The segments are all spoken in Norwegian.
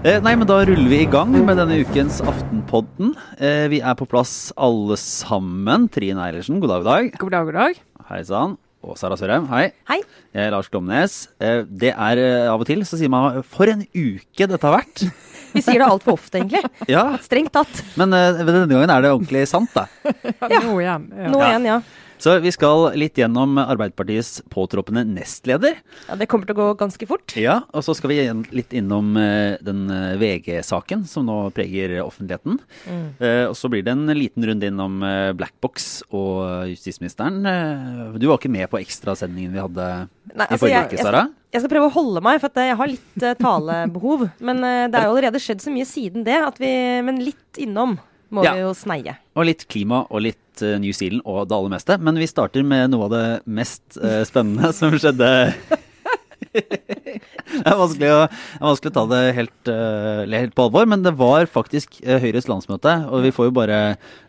Eh, nei, men Da ruller vi i gang med denne ukens Aftenpodden. Eh, vi er på plass alle sammen. Trine Eilertsen, god dag, god dag. God dag, god dag. Hei sann. Og Sara Sørheim, hei. Hei. Jeg er Lars Glomnes. Eh, det er av og til så sier man 'for en uke dette har vært'. Vi sier det altfor ofte, egentlig. Ja, Strengt tatt. Men eh, denne gangen er det ordentlig sant, da. Ja, Nå igjen. Ja. Nå Ja. igjen, ja. Så vi skal litt gjennom Arbeiderpartiets påtroppende nestleder. ja. Det kommer til å gå ganske fort. Ja, og så skal vi litt innom eh, den eh, VG-saken som nå preger offentligheten. Mm. og så blir det en liten runde innom eh, Blackbox og justisministeren. Eh, du var ikke med på ekstrasendingen vi hadde Nei, i altså, forrige uke, Sara? jeg skal prøve å holde meg, for jeg har litt eh, talebehov. Men eh, det er jo allerede skjedd så mye siden det, at vi, men litt innom må Ja. vi jo sneie. Og litt klima og litt eh, New Zealand og det aller meste. Men vi starter med noe av det mest uh, spennende som skjedde Det er å, det er vanskelig å ta det helt, uh, helt på alvor, men det var faktisk Høyres landsmøte. Og vi får jo bare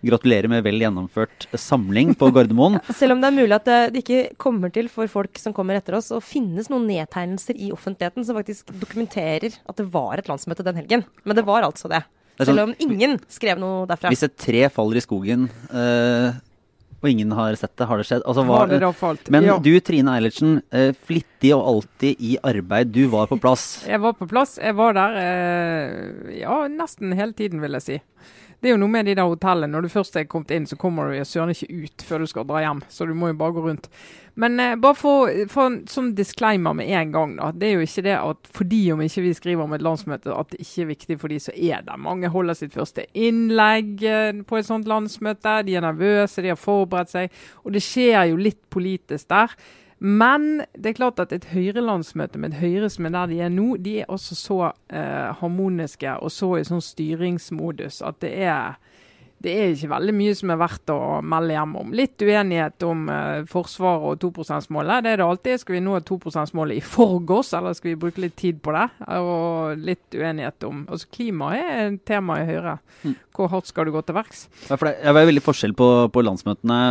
gratulere med vel gjennomført samling på Gardermoen. Selv om det er mulig at det, det ikke kommer til for folk som kommer etter oss, å finnes noen nedtegnelser i offentligheten som faktisk dokumenterer at det var et landsmøte den helgen. Men det var altså det. Selv sånn- om ingen skrev noe derfra. Hvis et tre faller i skogen, uh, og ingen har sett det, har det skjedd? Altså, var, Har det falt? men Ja. du Trine Eilertsen, uh, flittig og alltid i arbeid. Du var på plass. Jeg var på plass. Jeg var der uh, ja, nesten hele tiden, vil jeg si. Det er jo noe med de der hotellene. Når du først er kommet inn, så kommer du søren ikke ut før du skal dra hjem. Så du må jo bare gå rundt. Men eh, bare for, for en sånn disclaimer med en gang, da. Det er jo ikke det at fordi om ikke vi skriver om et landsmøte, at det ikke er viktig for de som er der. Mange holder sitt første innlegg eh, på et sånt landsmøte. De er nervøse, de har forberedt seg. Og det skjer jo litt politisk der. Men det er klart at et Høyre-landsmøte med et Høyre som er der de er nå, de er også så eh, harmoniske og så i sånn styringsmodus at det er det er ikke veldig mye som er verdt å melde hjem om. Litt uenighet om eh, Forsvaret og 2 %-målet. Det er det alltid. Skal vi nå 2 %-målet i forgårs, eller skal vi bruke litt tid på det? Og litt uenighet om altså Klima er et tema i Høyre. Hvor hardt skal du gå til verks? Ja, det, er veldig forskjell på, på landsmøtene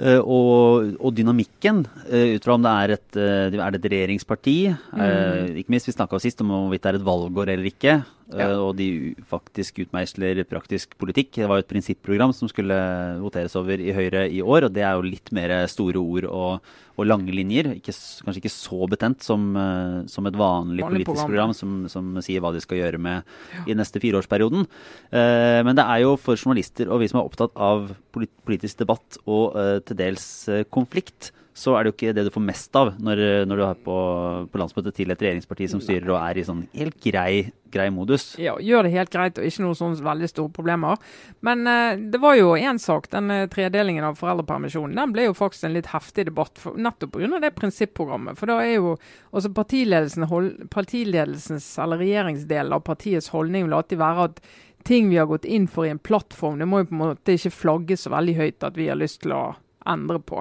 og, og dynamikken, eh, ut fra om det er et, eh, er det et regjeringsparti. eh, ikke minst vi snakka sist om hvorvidt det er et valgår eller ikke. Eh, Ja. Og de faktisk utmeisler praktisk politikk. Det var jo et prinsipprogram som skulle voteres over i Høyre i år, og det er jo litt mer store ord og, og lange linjer. Ikke, kanskje ikke så betent som, eh, som et vanlig, Vanlig politisk program. program som, som sier hva de skal gjøre med i neste fireårsperioden. Eh, men det er jo for journalister og vi som er opptatt av politisk debatt og eh, til dels eh, konflikt, så er det jo ikke det du får mest av når, når du er på, på landsmøtet til et regjeringsparti som styrer og er i sånn helt grei, grei modus. Ja, gjør det helt greit og ikke noen sånn veldig store problemer. Men eh, det var jo én sak, den eh, tredelingen av foreldrepermisjonen. Den ble jo faktisk en litt heftig debatt for, nettopp pga. det prinsipprogrammet. For da er jo også partiledelsen, hold, partiledelsens eller regjeringsdelen av partiets holdning vil alltid være at ting vi har gått inn for i en plattform, det må jo på en måte ikke flagges så veldig høyt at vi har lyst til å endre på.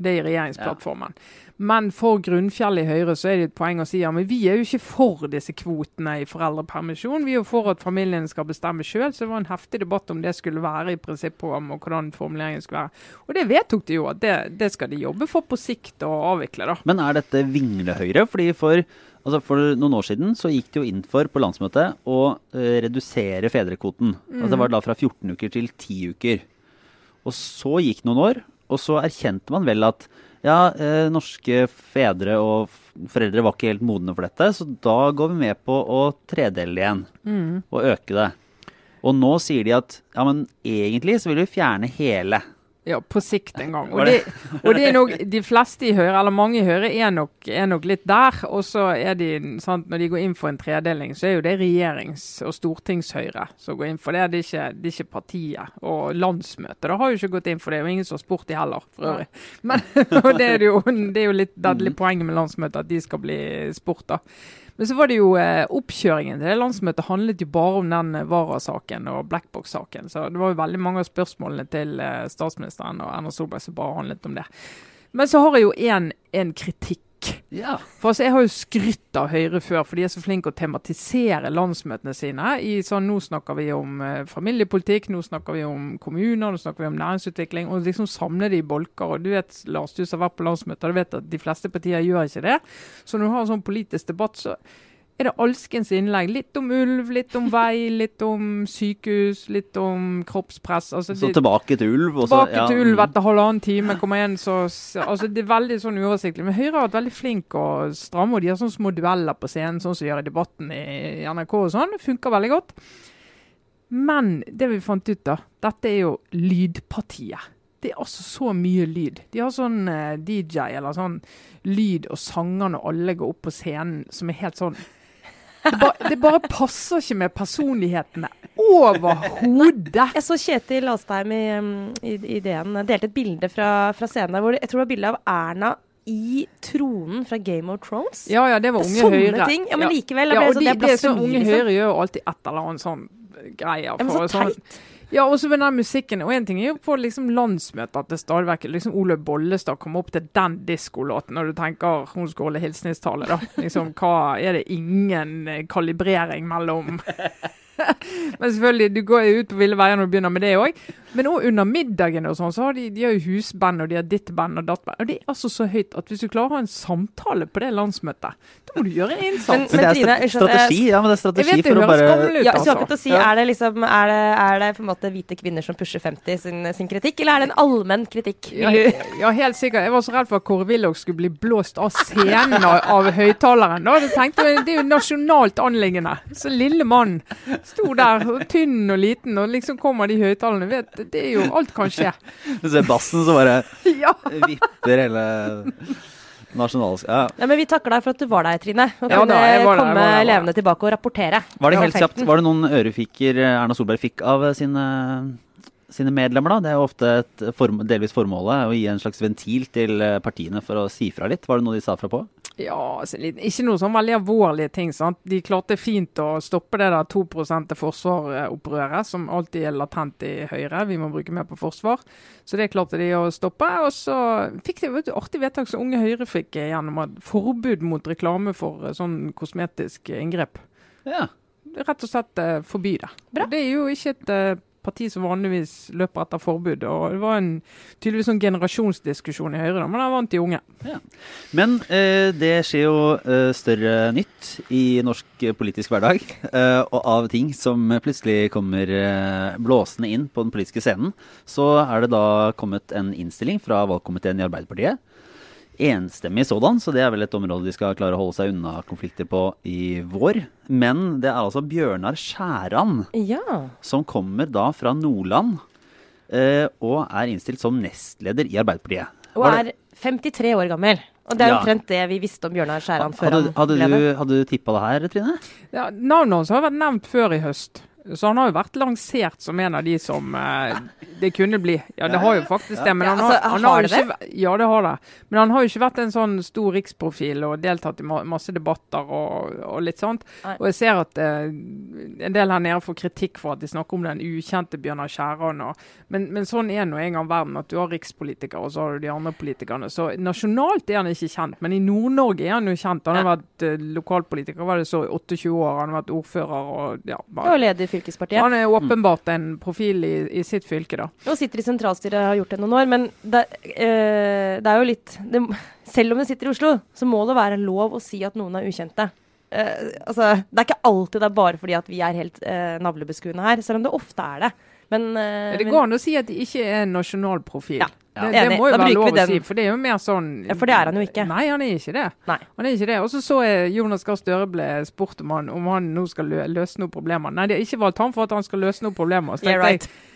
Det er i regjeringsplattformen. Men for Grunnfjell i Høyre så er det et poeng å si ja, men vi er jo ikke for disse kvotene i foreldrepermisjon. Vi er jo for at familiene skal bestemme sjøl. Så det var en heftig debatt om det skulle være i prinsipprogrammet og hvordan formuleringen skulle være. Og det vedtok de jo at det, det skal de jobbe for på sikt å avvikle, da. Men er dette vinglehøyre? Fordi for, altså for noen år siden så gikk de jo inn for på landsmøtet å uh, redusere fedrekvoten. Altså det var da fra 14 uker til 10 uker. Og så gikk noen år, og så erkjente man vel at ja, eh, norske fedre og foreldre var ikke helt modne for dette, så da går vi med på å tredele igjen igjen. Og øke det. Og nå sier de at ja, men egentlig så vil vi fjerne hele. Ja, på sikt en gang. Og det, og det er nok, De fleste i Høyre, eller mange i Høyre, er nok, er nok litt der. Og så er de, sant, når de går inn for en tredeling, så er jo det regjerings- og stortingshøyre som går inn for det. Det er ikke, det er ikke partiet. Og landsmøtet da har jo ikke gått inn for det, og ingen som har spurt de heller, for øvrig. Men og det er jo, det er jo litt, det er litt poenget med landsmøtet, at de skal bli spurt, da. Men så var det jo eh, oppkjøringen til det landsmøtet handlet jo bare om den eh, Vara-saken og Blackbox-saken. Så det var jo veldig mange av spørsmålene til eh, statsministeren og Erna Solberg som bare handlet om det. Men så har jeg jo en kritikk. Ja. For altså, Jeg har jo skrytt av Høyre før, for de er så flinke å tematisere landsmøtene sine. I sånn, Nå snakker vi om eh, familiepolitikk, nå snakker vi om kommuner, nå snakker vi om næringsutvikling. Og liksom samle det i bolker. og du vet, Lars, du som har vært på landsmøter, du vet at de fleste partier gjør ikke det. Så når du har en sånn politisk debatt, så er det alskens innlegg. Litt om ulv, litt om vei, litt om sykehus, litt om kroppspress. Altså, Så det- tilbake til ulv. Også, Tilbake ja, til ulv mm. etter halvannen time. Kommer igjen, så, altså Det er veldig sånn uoversiktlig. Men Høyre har vært veldig flink og stramme. og De har sånne små dueller på scenen, sånn som de gjør i Debatten i NRK og sånn. Det funker veldig godt. Men det vi fant ut, da. Dette er jo lydpartiet. Det er altså så mye lyd. De har sånn eh, DJ eller sånn lyd og sangerne alle går opp på scenen, som er helt sånn det bare, det bare passer ikke med personlighetene overhodet. Jeg så Kjetil Alstheim i, um, i, i DN delte et bilde fra, fra scenen der hvor jeg tror det var bilde av Erna i tronen fra Game of Thrones. Ja, ja, det var Unge sånne Høyre. ting. Ja, men likevel, Ja, og det, de, det det er sånn, Unge liksom. Høyre gjør jo alltid et eller annet sånn greier. Ja, men så teit. sånn-. Ja, og så med den musikken. Og en ting er jo på liksom landsmøtet at stadig vekk liksom Ole Bollestad kommer opp til den diskolåten, og du tenker hun skal holde hilsningstale, da. Liksom, hva Er det ingen eh, kalibrering mellom Men selvfølgelig, du går jo ut på ville veier når du begynner med det òg. Men òg under middagen og sånn, så har de, de har jo husband, og de har ditt band og datt band. Og det er altså så høyt at hvis du klarer å ha en samtale på det landsmøtet, da må du gjøre en innsats. Men- Men det er Trine, unnskyld, strategi, ja, men det er strategi vet det for å høres bare gammel ut, Ja, så altså. å si, er det liksom Er det, er det på en måte hvite kvinner som pusher 50 sin, sin kritikk, eller er det en allmenn kritikk? Ja, ja, helt sikkert. Jeg var så redd for at Kåre Willoch skulle bli blåst av scenen av, av høyttaleren. Da Jeg tenkte jeg, Det er jo nasjonalt anliggende. Så lille mann sto der, tynn og liten, og liksom kommer de høyttalerne. Vet, Det er jo Alt kan skje. Du ser bassen som bare Ja. vipper hele nasjonalsk... Ja. ja. men Vi takker deg for at du var der, Trine. Og Ja kunne der, komme var der, der. levende tilbake og rapportere. Var det helt kjapt, var det noen ørefiker eh, Erna Solberg fikk av eh, sine, sine medlemmer, da? Det er jo ofte et form, delvis formålet å gi en slags ventil til eh, partiene for å si fra litt. Var det noe de sa fra på? Ja, altså, ikke noe sånn veldig alvorlige ting. sant? De klarte fint å stoppe det der 2 til forsvar-opprøret, som alltid er latent i Høyre. Vi må bruke mer på forsvar. Så det klarte de å stoppe. Og så fikk de et artig vedtak som Unge Høyre fikk gjennom at forbud mot reklame for eh, sånn kosmetisk inngrep. Ja. Rett og slett eh, forby det. Bra. Det er jo ikke et eh, parti som vanligvis løper etter forbud. og Det var en tydeligvis sånn generasjonsdiskusjon i Høyre, da, men han vant de unge. Men eh, det skjer jo eh, større nytt i norsk politisk hverdag. Eh, og av ting som plutselig kommer eh, blåsende inn på den politiske scenen, så er det da kommet en innstilling fra valgkomiteen i Arbeiderpartiet. Enstemmig sådan, så det er vel et område de skal klare å holde seg unna konflikter på i vår. Men det er altså Bjørnar Skjæran Ja. som kommer da fra Nordland. eh, og er innstilt som nestleder i Arbeiderpartiet. Og er 53 år gammel. Og det er omtrent det vi visste om Bjørnar Skjæran før Hadde, hadde, han ble det. hadde du tippa det her, Trine? Ja, Navnet hans har vært nevnt før i høst. Så han har jo vært lansert som en av de som eh, det kunne bli. Ja, det har jo faktisk det. Men han har, altså, han har jo ikke, Ja, det har det. Men han har jo ikke vært en sånn stor riksprofil og deltatt i ma masse debatter og, og litt sånt. Og jeg ser at eh, en del her nede får kritikk for at de snakker om den ukjente Bjørnar Skjæran. Men, men sånn er nå en gang verden, at du har rikspolitikere og så har du de andre politikerne. Så nasjonalt er han ikke kjent, men i Nord-Norge er han jo kjent. Han har vært eh, lokalpolitiker, var det så, i 28 år. Han har vært ordfører og ja. bare- Og leder fylkespartiet. han er åpenbart en profil i, i sitt fylke, da. Og sitter i sentralstyret og har gjort det noen år. Men det, eh, det er jo litt det, Selv om du sitter i Oslo, så må det være lov å si at noen er ukjente. Uh, altså, det er ikke alltid det er bare fordi at vi er helt uh, navlebeskuende her, selv om det ofte er det. Men, uh, Det går an å si at de ikke er en nasjonal profil. Ja, ja. det det, må jo Da være lov å si, for det er jo mer sånn Ja, for det er han jo ikke. Nei, han er ikke det. Nei. Han er ikke det. Og så så jeg Jonas Gahr Støre ble spurt om han, om han nå skal lø løse noen problemer. Nei, de har ikke valgt han for at han skal løse noen problemer. Så Yeah, right. jeg,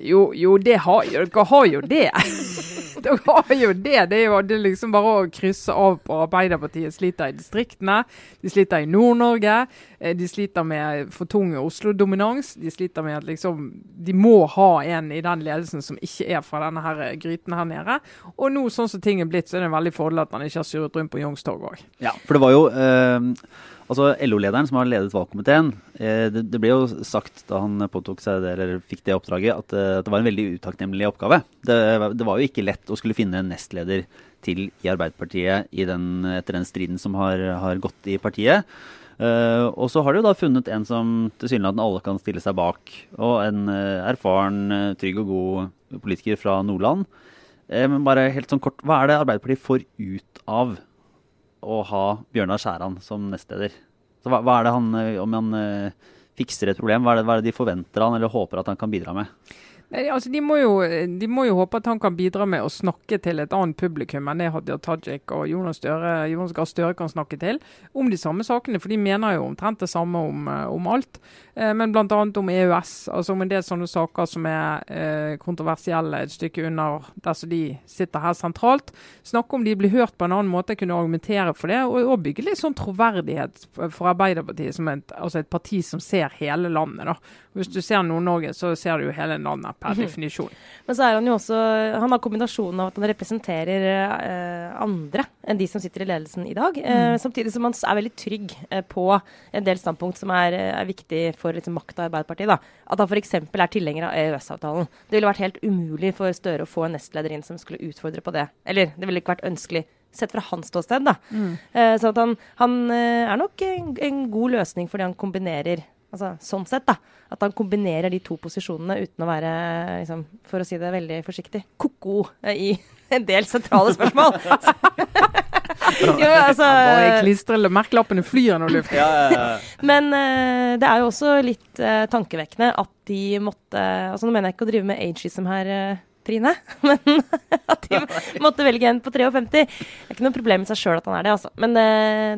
jo, jo, det har jo Dere har jo det. Dere har jo det. Det er jo det er liksom bare å krysse av på Arbeiderpartiet. Sliter i distriktene, de sliter i Nord-Norge. eh, De sliter med for tung Oslo-dominans. De sliter med at liksom De må ha en i den ledelsen som ikke er fra denne her gryten her nede. Og nå, sånn som ting er blitt, så er det en veldig fordel at man ikke har surret rundt på Youngstorget òg. Ja, for det var jo eh, Altså LO-lederen som har ledet valgkomiteen, eh, det, ble jo sagt da han påtok seg det, eller fikk det oppdraget, at, eh, at det var en veldig utakknemlig oppgave. Det, det var jo ikke lett å skulle finne en nestleder til i Arbeiderpartiet i den, etter den striden som har, har gått i partiet. Uh, og så har de jo da funnet en som tilsynelatende alle kan stille seg bak. Og en erfaren, trygg og god politiker fra Nordland. men bare helt sånn kort, hva er det Arbeiderpartiet får ut av å ha Bjørnar Skjæran som nestleder? Så hva, hva, er det han, Om han fikser et problem, hva er, det, hva er det de forventer han eller håper at han kan bidra med? Nei, altså de må, jo, de må, jo, håpe at han kan bidra med å snakke til et annet publikum enn det Hadia Tajik og Jonas, Støre, Jonas Gahr Støre kan snakke til, om de samme sakene. For de mener jo omtrent det samme om, eh, om alt. Eh, men bl.a. om EØS, altså om en del sånne saker som er eh, kontroversielle et stykke under der de sitter her sentralt. Snakke om de blir hørt på en annen måte, kunne argumentere for det. Og, og bygge litt sånn troverdighet for Arbeiderpartiet som et, altså et parti som ser hele landet. da. Hvis du ser Nord-Norge, så ser du jo hele landet per mhm. definisjon. Men så er han jo også Han har kombinasjonen av at han representerer eh, andre enn de som sitter i ledelsen i dag. Eh, mm. Samtidig som han er veldig trygg eh, på en del standpunkt som er, er viktig for liksom, makta i Arbeiderpartiet. Da. At han f.eks. er tilhenger av EØS-avtalen. Det ville vært helt umulig for Støre å få en nestleder inn som skulle utfordre på det. Eller det ville ikke vært ønskelig sett fra hans ståsted. da. Mm. Eh, så han, han eh, er nok en, en god løsning fordi han kombinerer Altså, sånn sett, da. At han kombinerer de to posisjonene uten å være, liksom, for å si det veldig forsiktig, ko-ko i en del sentrale spørsmål. jo, altså Bare klistre merkelappene flyr når luften. Ja, ja, ja. Men uh, det er jo også litt uh, tankevekkende at de måtte altså Nå mener jeg ikke å drive med ageism her. Trine. Men at de måtte velge en på 53. Det er ikke noe problem i seg sjøl at han er det, altså. Men det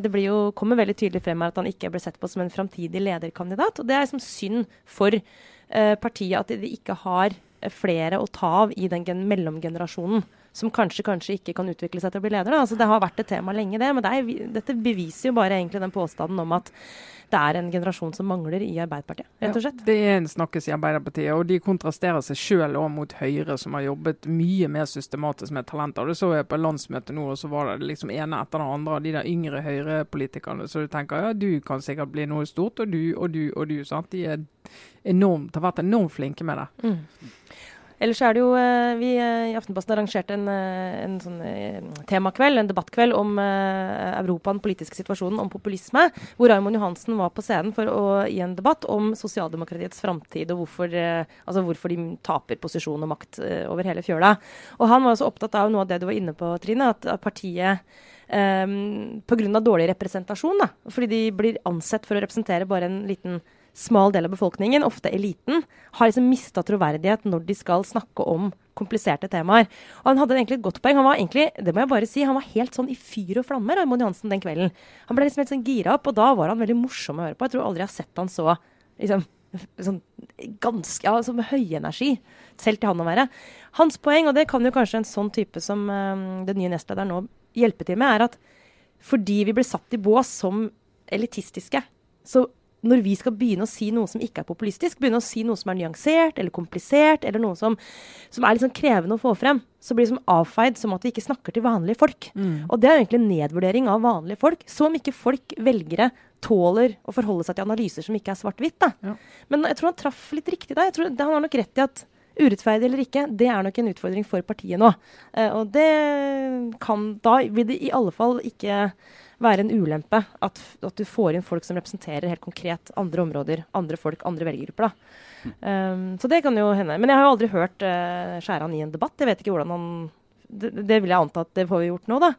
det jo, kommer veldig tydelig frem her at han ikke ble sett på som en framtidig lederkandidat. Og det er liksom synd for uh, partiet at de ikke har flere å ta av i den mellomgenerasjonen. Som kanskje, kanskje ikke kan utvikle seg til å bli leder. Altså, det har vært et tema lenge, det. Men det er, dette beviser jo bare egentlig den påstanden om at det er en generasjon som mangler i Arbeiderpartiet, rett og slett. Ja, det er en snakkes i Arbeiderpartiet, og de kontrasterer seg sjøl mot Høyre, som har jobbet mye mer systematisk med talenter. Det så jeg på landsmøtet nå, og så var det liksom ene etter den andre av de der yngre Høyre-politikerne. Så du tenker ja, du kan sikkert bli noe stort, og du og du og du. sant? De er enormt, har vært enormt flinke med det. Mm. Ellers er det jo eh, Vi eh, i Aftenposten arrangerte en, eh, en sånn temakveld, en debattkveld om Europa, den politiske situasjonen, om populisme. Hvor Raymond Johansen var på scenen for å gi en debatt om sosialdemokratiets framtid, og hvorfor, altså hvorfor, de taper posisjon og makt over hele fjøla. Og han var også opptatt av noe av det du var inne på, Trine, at partiet um, pga. dårlig representasjon, da, fordi de blir ansett for å representere bare en liten smal del av befolkningen, ofte eliten, har liksom mista troverdighet når de skal snakke om kompliserte temaer. Og han hadde egentlig et godt poeng. Han var egentlig, det må jeg bare si, han var helt sånn i fyr og flammer, Raymond Johansen, den kvelden. Han ble liksom helt sånn gira opp, og da var han veldig morsom å høre på. Jeg tror aldri jeg har sett han så liksom, sånn ganske ja, høy energi. Selv til han å være. Hans poeng, og det kan jo kanskje en sånn type som um, den nye nestlederen nå hjelpe til med, er at fordi vi ble satt i bås som elitistiske, så når vi skal begynne å si noe som ikke er populistisk, begynne å si noe som er nyansert eller komplisert, eller noe som, som er sånn krevende å få frem, så blir det som avfeid som at vi ikke snakker til vanlige folk. Mm. Og det er egentlig en nedvurdering av vanlige folk. Så om ikke folk, velgere, tåler å forholde seg til analyser som ikke er svart-hvitt. Ja. Men jeg tror han traff litt riktig da. Jeg tror, Han har nok rett i at urettferdig eller ikke, det er nok en utfordring for partiet nå. Uh, og det kan Da vil det i alle fall ikke være en ulempe at, at, du får inn folk som representerer helt konkret andre områder, andre folk, andre velgergrupper. Um, så det kan jo hende. Men jeg har jo aldri hørt uh, Skjæran i en debatt. Jeg vet ikke hvordan han det, det, vil jeg anta at det får vi gjort nå, da.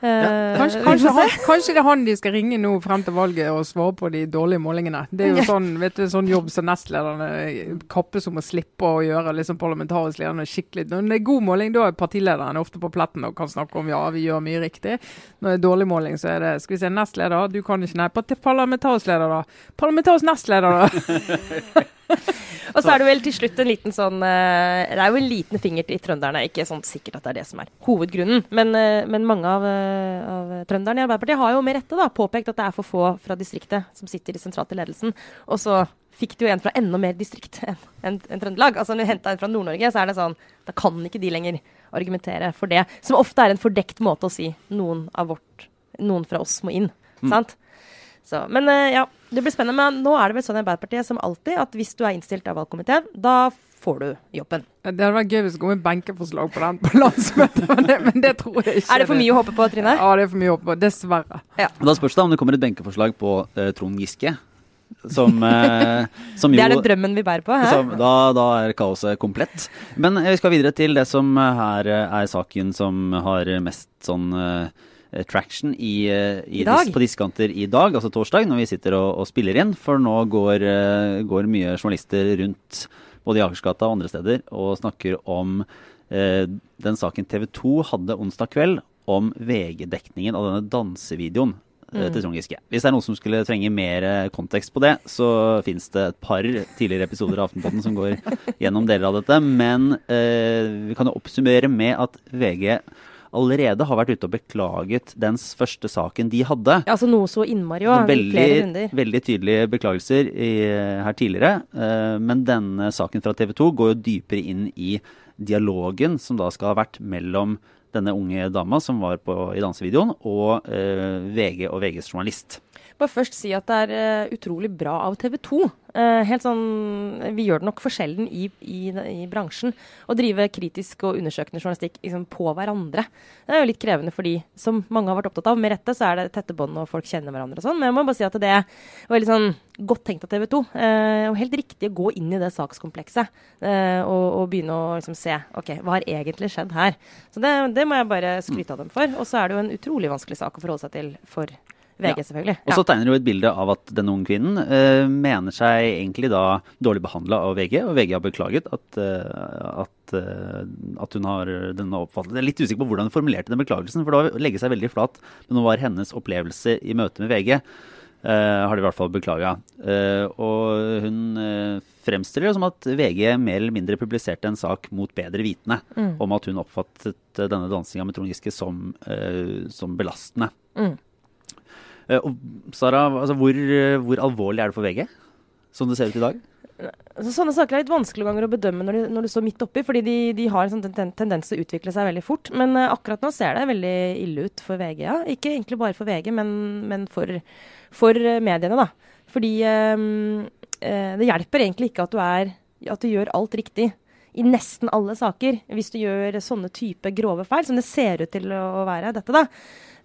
Ja. Eh, kanskje, kanskje, han, kanskje, det er han de skal ringe nå frem til valget og svare på de dårlige målingene. Det er jo sånn, vet du, sånn jobb som nestlederne kappes om å slippe å gjøre. liksom parlamentarisk lederne skikkelig. Når det er god måling, da er partilederen ofte på pletten og kan snakke om ja, vi gjør mye riktig. Når det er dårlig måling, så er det skal vi se, nestleder, du kan ikke, nei, parlamentarisk leder, da. Parlamentarisk nestleder, da. og så er det vel til slutt en liten sånn uh, Det er jo en liten finger til trønderne. Ikke sånn sikkert at det er det som er hovedgrunnen, men, uh, men mange av, uh, av, trønderne i Arbeiderpartiet har jo med rette da, påpekt at det er for få fra distriktet som sitter i sentralt i ledelsen. Og så fikk du en fra enda mer distrikt enn en, en Trøndelag. Altså Når du henta en fra Nord-Norge, så er det sånn Da kan ikke de lenger argumentere for det. Som ofte er en fordekt måte å si noen av vårt Noen fra oss må inn. Mm. Sant? Så, men ja, det blir spennende. Men nå er det vel sånn i Arbeiderpartiet som alltid at hvis du er innstilt av valgkomiteen, da får du jobben. Det hadde vært gøy hvis det kom et benkeforslag på den på landsmøtet, men det, men det tror jeg ikke. Er det for mye å håpe på, Trine? Ja, det er for mye å håpe på. Dessverre. Da spørs det om det kommer et benkeforslag på uh, Trond Giske. Som, eh, som jo Det er den drømmen vi bærer på. Som, da, da er kaoset komplett. Men eh, vi skal videre til det som her eh, er saken som har mest sånn eh, traction i, eh, i, I dis- på diskanter i dag, altså torsdag, når vi sitter og, og spiller inn. For nå går, eh, går mye journalister rundt både i Akersgata og andre steder og snakker om eh, den saken TV 2 hadde onsdag kveld om VG-dekningen av denne dansevideoen eh, til Trond Giske. Hvis det er noen som skulle trenge mer eh, kontekst på det, så fins det et par tidligere episoder av Aftenposten som går gjennom deler av dette. Men eh, vi kan jo oppsummere med at VG allerede har vært ute og beklaget dens første saken de hadde. Ja, altså noe så innmari òg. Veldig, veldig tydelige beklagelser i, her tidligere. Uh, men denne saken fra TV 2 går jo dypere inn i dialogen som da skal ha vært mellom denne unge dama som var på, i dansevideoen, og uh, VG og VGs journalist. Bare først si at det er eh, utrolig bra av TV 2. Eh, helt sånn, Vi gjør det nok for sjelden i, i, i bransjen å drive kritisk og undersøkende journalistikk liksom, på hverandre. Det er jo litt krevende for de som mange har vært opptatt av. Med rette så er det tette bånd og folk kjenner hverandre og sånn. Men jeg må bare si at det var veldig sånn godt tenkt av TV 2. Eh, og helt riktig å gå inn i det sakskomplekset og, og begynne å liksom, se ok, hva har egentlig skjedd her. Så det, det må jeg bare skryte av dem for. Og så er det jo en utrolig vanskelig sak å forholde seg til for VG, Ja. selvfølgelig. Og så tegner du et bilde av at denne unge kvinnen uh, mener seg egentlig da dårlig behandla av VG, og VG har beklaget at, uh, at, uh, at hun har denne oppfattelsen. Jeg er litt usikker på hvordan hun formulerte den beklagelsen, for det var å legge seg veldig flat. Men det var hennes opplevelse i møte med VG. har de i hvert fall beklaga. og hun fremstiller det som at VG mer eller mindre publiserte en sak mot bedre vitende Mm. om at hun oppfattet denne dansinga med Trond Giske som, som belastende. Mm. Eh, og Sara, altså, hvor, eh, hvor alvorlig er det for VG, som det ser ut i dag? Altså, sånne saker er litt vanskelig ganger å bedømme når, de, når du står midt oppi, fordi de, de har en sånn tendens til å utvikle seg veldig fort. Men eh, akkurat nå ser det veldig ille ut for VG. Ja. Ikke egentlig bare for VG, men, men for, for mediene, da. Fordi eh, det hjelper egentlig ikke at du, er, at du gjør alt riktig i nesten alle saker, hvis du gjør sånne type grove feil, som det ser ut til å være dette, da.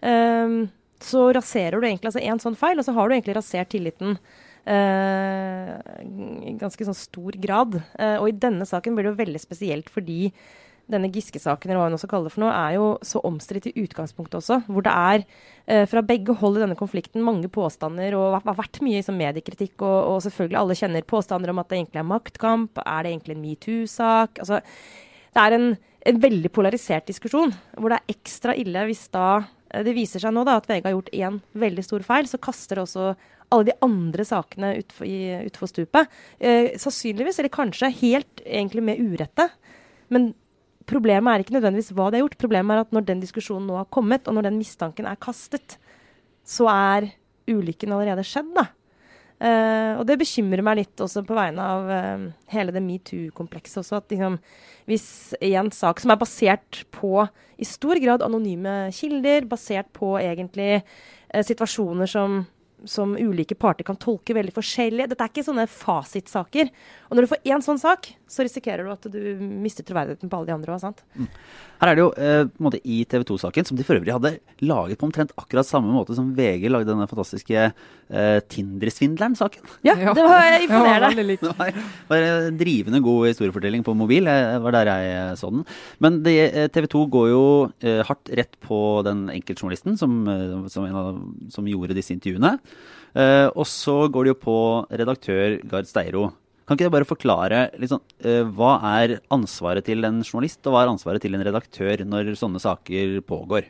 Ehm, så raserer du egentlig altså en sånn feil, og så har du egentlig rasert tilliten Uh, i ganske sånn stor grad. Uh, og i denne saken blir det jo veldig spesielt fordi denne Giske-saken eller hva hun også kaller det for noe, er jo så omstridt i utgangspunktet også. Hvor det er eh, fra begge hold i denne konflikten mange påstander, og har vært mye sånn mediekritikk. Og, og selvfølgelig alle kjenner påstander om at det egentlig er maktkamp. Er det egentlig en metoo-sak? Altså, det er en, en veldig polarisert diskusjon, hvor det er ekstra ille hvis da eh, det viser seg nå da, at VG har gjort én veldig stor feil, så kaster det også alle de andre sakene utfor, i, stupet. Eh, sannsynligvis, eller kanskje helt egentlig med urette. Men problemet er ikke nødvendigvis hva de har gjort. Problemet er at når den diskusjonen nå har kommet, og når den mistanken er kastet, så er ulykken allerede skjedd, da. Eh, og det bekymrer meg litt også på vegne av uh, hele det metoo-komplekset også. At liksom, hvis en sak som er basert på i stor grad anonyme kilder, basert på egentlig uh, situasjoner som, som ulike parter kan tolke veldig forskjellig Dette er ikke sånne fasitsaker. Og når du får én sånn sak, så risikerer du at du mister troverdigheten på alle de andre òg, mm. Her er det jo eh, på en måte i TV 2-saken, som de for øvrig hadde laget på omtrent akkurat samme måte som VG lagde denne fantastiske eh, Tinder-svindleren-saken. Ja, det var imponerende. Det var, var en drivende god historiefortelling på mobil. Det var der jeg eh, så den. Men det, eh, TV 2 går jo eh, hardt rett på den enkeltjournalisten som, eh, som, en av, som gjorde disse intervjuene. Eh, og så går det jo på redaktør Gard Steiro. Kan ikke dere bare forklare liksom, hva er ansvaret til en journalist, og hva er ansvaret til en redaktør når sånne saker pågår?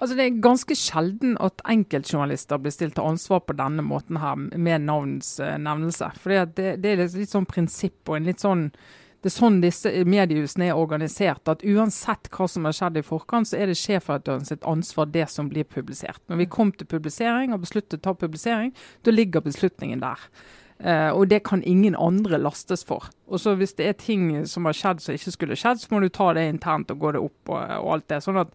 Altså Det er ganske sjelden at enkeltjournalister blir stilt til ansvar på denne måten her, med navns eh, nevnelse. Fordi det, det er et litt sånn prinsipp og en litt sånn det er sånn disse mediehusene er organisert. At uansett hva som har skjedd i forkant, så er det sjefredaktøren sitt ansvar det som blir publisert. Når vi kom til publisering og besluttet å ta publisering, da ligger beslutningen der. Eh, og det kan ingen andre lastes for. Og så Hvis det er ting som har skjedd som ikke skulle skjedd, så må du ta det internt og gå det opp og, og alt det. Sånn at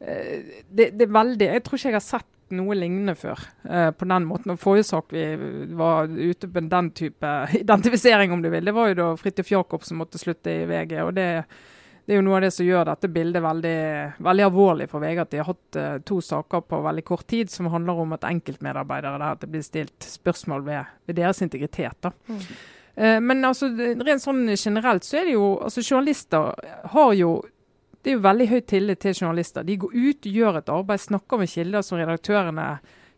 eh, det, det er veldig Jeg tror ikke jeg har sett noe lignende før. Eh, på den måten. Og Forrige sak vi var ute på den type identifisering, om du vil, det var jo da Fridtjof Jacobsen måtte slutte i VG. og det, det er jo noe av det som gjør dette bildet veldig, veldig alvorlig for VG. At de har hatt uh, to saker på veldig kort tid som handler om at enkeltmedarbeidere der at det blir stilt spørsmål ved, ved deres integritet. da. Mm. Uh, men altså, rent sånn generelt så er det jo altså Journalister har jo det er jo veldig høy tillit til journalister. De går ut, gjør et arbeid, snakker med kilder som redaktørene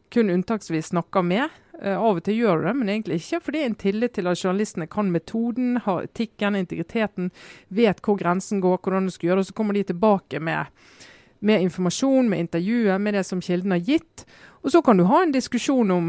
kun unntaksvis snakker med. Uh, av og til gjør du det, men egentlig ikke. For det er en tillit til at journalistene kan metoden, har etikken, integriteten, vet hvor grensen går, hvordan du skal gjøre det. Og så kommer de tilbake med, med informasjon, med intervjuet, med det som kilden har gitt. Og Så kan du ha en diskusjon om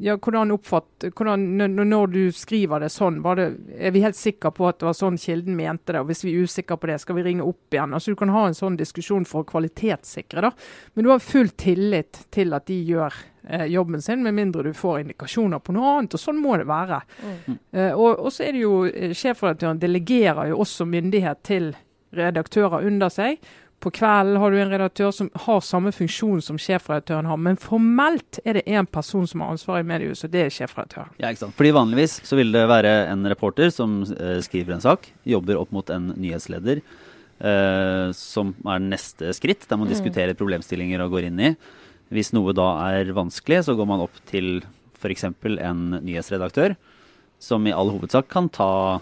ja, hvordan oppfatt, hvordan, når du skriver det sånn. Det, er vi helt sikre på at det var sånn kilden mente det? og Hvis vi er usikre på det, skal vi ringe opp igjen? Altså Du kan ha en sånn diskusjon for å kvalitetssikre. da. Men du har full tillit til at de gjør eh, jobben sin, med mindre du får indikasjoner på noe annet. og Sånn må det være. Mm. Eh, og, og, så er det jo eh, Sjefredaktøren delegerer jo også myndighet til redaktører under seg. På kvelden har du en redaktør som har samme funksjon som sjefredaktøren har, men formelt er det én person som har ansvaret i mediehuset, og det er sjefredaktøren. Ja, ikke sant. Fordi Vanligvis så vil det være en reporter som eh, skriver en sak, jobber opp mot en nyhetsleder, uh, som er neste skritt, der man mm. diskuterer problemstillinger og går inn i. Hvis noe da er vanskelig, så går man opp til f.eks. en nyhetsredaktør, som i all hovedsak kan ta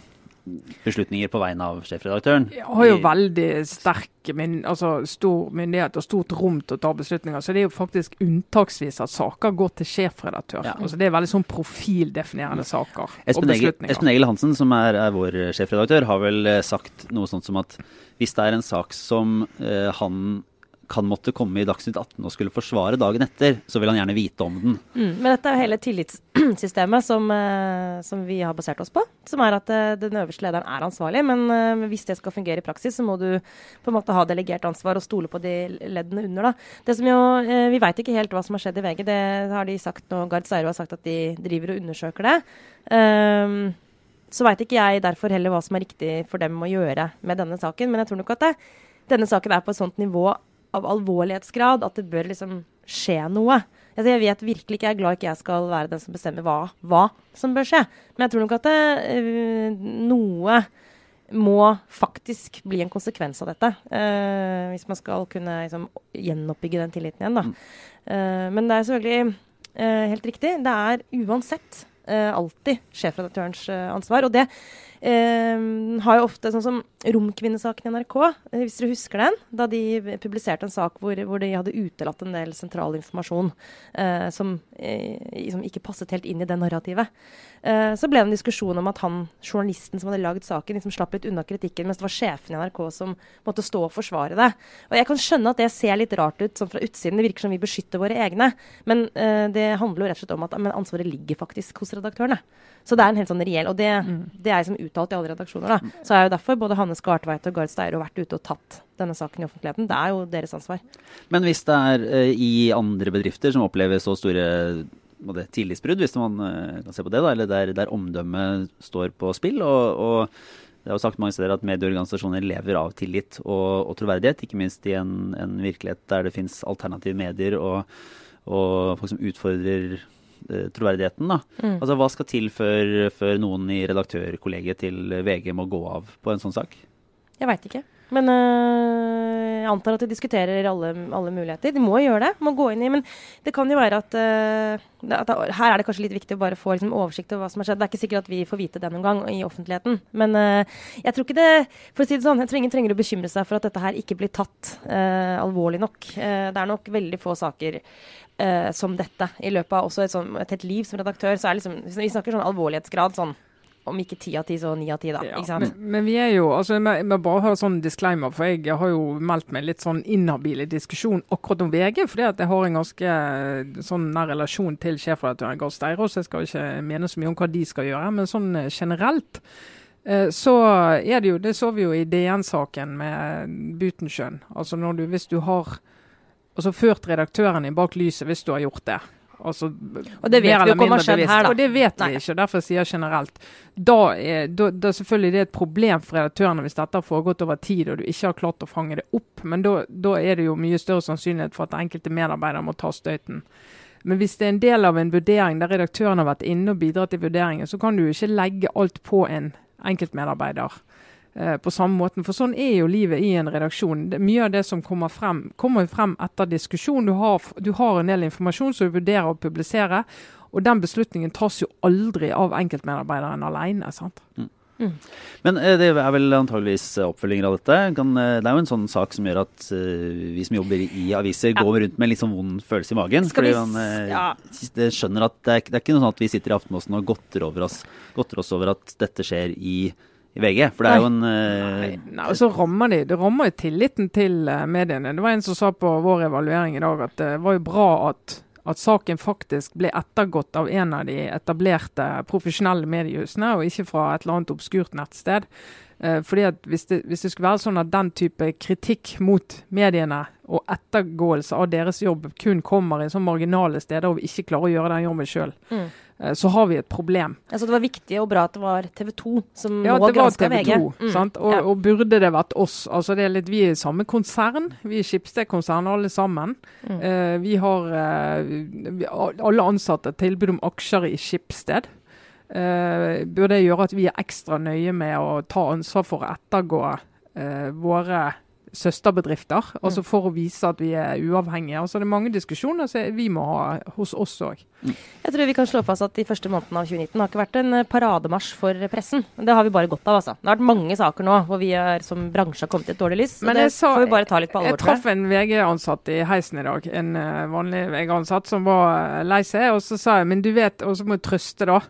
beslutninger på vegne av sjefredaktøren. Jeg har jo veldig sterk min, altså stor myndighet og stort rom til å ta beslutninger. Så det er jo faktisk unntaksvis at saker går til sjefredaktør. Ja. Altså Det er veldig sånn profildefinerende saker Espen og beslutninger. Espen Egil Hansen, som er, er, vår sjefredaktør, har vel eh, sagt noe sånt som at hvis det er en sak som eh, han kan måtte komme i Dagsnytt 18 og skulle forsvare dagen etter, så vil han gjerne vite om den. Mm, men dette er jo hele tillitssystemet som, uh, som, vi har basert oss på. Som er at uh, den øverste lederen er ansvarlig, men uh, hvis det skal fungere i praksis, så må du på en måte ha delegert ansvar og stole på de leddene under. da. Det som jo, Vi veit ikke helt hva som har skjedd i VG, det har de sagt nå. Gard Seiro har sagt at de driver og undersøker det. Um, så veit ikke jeg derfor heller hva som er riktig for dem å gjøre med denne saken, men jeg tror nok at det, denne saken er på et sånt nivå av alvorlighetsgrad at det bør liksom skje noe. Altså, jeg vet virkelig ikke, jeg er glad ikke jeg skal være den som bestemmer hva, hva som bør skje. Men jeg tror nok at det, uh, noe må faktisk bli en konsekvens av dette. Uh, hvis man skal kunne liksom, gjenoppbygge den tilliten igjen. Da. Uh, men det er selvfølgelig helt riktig. Det er uansett alltid sjefredaktørens ansvar. Og det har jo ofte sånn som Romkvinnesaken i NRK, eh, hvis dere husker den? Da de publiserte en sak hvor, hvor de hadde utelatt en del sentral informasjon eh, som, eh, som, ikke passet helt inn i det narrativet. så ble det en diskusjon om at han journalisten som hadde lagd saken, liksom slapp litt unna kritikken, mens det var sjefen i NRK som måtte stå og forsvare det. Og jeg kan skjønne at det ser litt rart ut sånn fra utsiden. Det virker som vi beskytter våre egne. Men det handler jo rett og slett om at ansvaret ligger faktisk hos redaktørene. Så det er en helt sånn reell Og det, mm. det er liksom uttalt i alle redaksjoner. da. Så er jo derfor både Hanne Skartveit og Gard Steiro vært ute og tatt denne saken i offentligheten. Det er jo deres ansvar. Men hvis det er uh, i andre bedrifter som opplever så store både tillitsbrudd, hvis man uh, kan se på det, da, eller der, der omdømmet står på spill, og, og det er jo sagt mange steder at medieorganisasjoner lever av tillit og, og troverdighet, ikke minst i en, en, virkelighet der det finnes alternative medier og, og folk som utfordrer troverdigheten. da. Mm. Altså, Hva skal til før, før noen i redaktørkollegiet til VG må gå av på en sånn sak? Jeg veit ikke. Men øh, jeg antar at de diskuterer alle, alle, muligheter. De må gjøre det. må gå inn i, Men det kan jo være at, øh, at Her er det kanskje litt viktig å bare få liksom, oversikt over hva som har skjedd. Det er ikke sikkert at vi får vite det noen gang i offentligheten. Men øh, jeg tror ikke det For å si det sånn, jeg tror ingen trenger å bekymre seg for at dette her ikke blir tatt alvorlig nok. det er nok veldig få saker som dette. I løpet av også et, sånt, et helt liv som redaktør, så er liksom Vi snakker sånn alvorlighetsgrad sånn om ikke ti av ti, så ni av ti, da. Ja, men, men, vi er jo altså, Jeg må bare ha sånn disclaimer, for jeg har jo meldt meg litt sånn inhabil i diskusjon akkurat om VG, fordi at jeg har en ganske sånn nær relasjon til sjefredaktøren Gard så Jeg skal ikke mene så mye om hva de skal gjøre, men sånn eh, generelt eh, så er det jo, det så vi jo i DN-saken med Butensjøen. Altså når du, hvis du har altså ført redaktøren redaktørene bak lyset hvis du har gjort det. Altså, Og det vet vi har skjedd her, da. Og det vet Nei. vi ikke, og derfor sier jeg generelt. Da er, da, da selvfølgelig det er et problem for redaktørene hvis dette har foregått over tid og du ikke har klart å fange det opp, men da, da er det jo mye større sannsynlighet for at enkelte medarbeidere må ta støyten. Men hvis det er en del av en vurdering der redaktøren har vært inne og bidratt i vurderingen, så kan du jo ikke legge alt på en enkeltmedarbeider. Eh, På samme måten, for Sånn er jo livet i en redaksjon. Mye av det som kommer frem, kommer frem etter diskusjon. Du har, du har en del informasjon som du vurderer å publisere. Og den beslutningen tas jo aldri av enkeltmedarbeideren alene. sant? Men eh, det er vel antageligvis oppfølginger av dette. Kan, eh, det er jo en sånn sak som gjør at vi som jobber i aviser, Ja. går rundt med en litt sånn vond følelse i magen. Skal fordi man ja. det skjønner at det er, det er ikke noe sånn at vi sitter i Aftenposten og godter, oss, godter oss over at dette skjer i, i VG. For det er jo en eh, Nei, nei, og så rammer de, Det rammer jo tilliten til eh, mediene. Det var en som sa på vår evaluering i dag at det var jo bra at, at saken faktisk ble ettergått av en av de etablerte profesjonelle mediehusene, og ikke fra et eller annet obskurt nettsted. Eh, fordi at hvis det, hvis det skulle være sånn at den type kritikk mot mediene og ettergåelse av deres jobb kun kommer i sånn marginale steder og vi ikke klarer å gjøre den jobben sjøl, Mm. Eh, så har vi et problem. Altså, det var viktig og bra at det var TV 2 som Ja, nå granska VG. 2. Mm. Sant? Og, Ja. og burde det vært oss? Altså det er litt, Vi er samme konsern. Vi er Schibsted-konsern alle sammen. Mm. Uh, vi har uh, alle ansatte tilbud om aksjer i Schibsted. Uh, burde det gjøre at vi er ekstra nøye med å ta ansvar for å ettergå våre søsterbedrifter. Altså for å vise at vi er uavhengige. Altså Det er mange diskusjoner som vi må ha hos oss òg. Jeg tror vi kan slå fast at de første månedene av 2019 har ikke vært en eh, parademarsj for pressen. Det har vi bare godt av, altså. Det har vært mange saker nå hvor vi er, som bransje har kommet i et dårlig lys. Men det sa- får vi bare ta litt på alvor, jeg. traff en VG-ansatt i heisen i dag, en eh, vanlig VG-ansatt som var eh, lei seg. Og så sa jeg men du vet, og så må jeg trøste, da.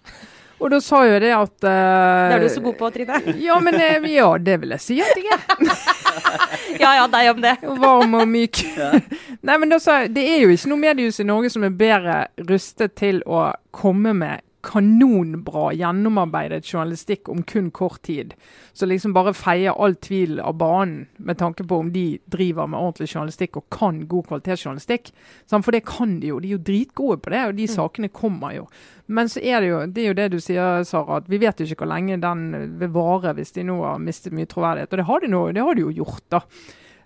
Og da sa jo det at uh, Det er du så god på, Trine. Ja, men ja, det vil jeg si at jeg er. ja ja, deg om det. Varm og myk. Nei, men jeg, Det er jo ikke noe mediehus i Norge som er bedre rustet til å komme med kanonbra, gjennomarbeidet journalistikk om kun kort tid. Så liksom bare feier all tvil av banen med tanke på om de driver med ordentlig journalistikk og kan god kvalitetsjournalistikk. For det kan de jo. De er jo dritgode på det, og de sakene kommer jo. Men så er det jo det, er jo det du sier, Sara, at vi vet jo ikke hvor lenge den vil vare hvis de nå har mistet mye troverdighet. Og det har de, nå, det har de jo gjort, da.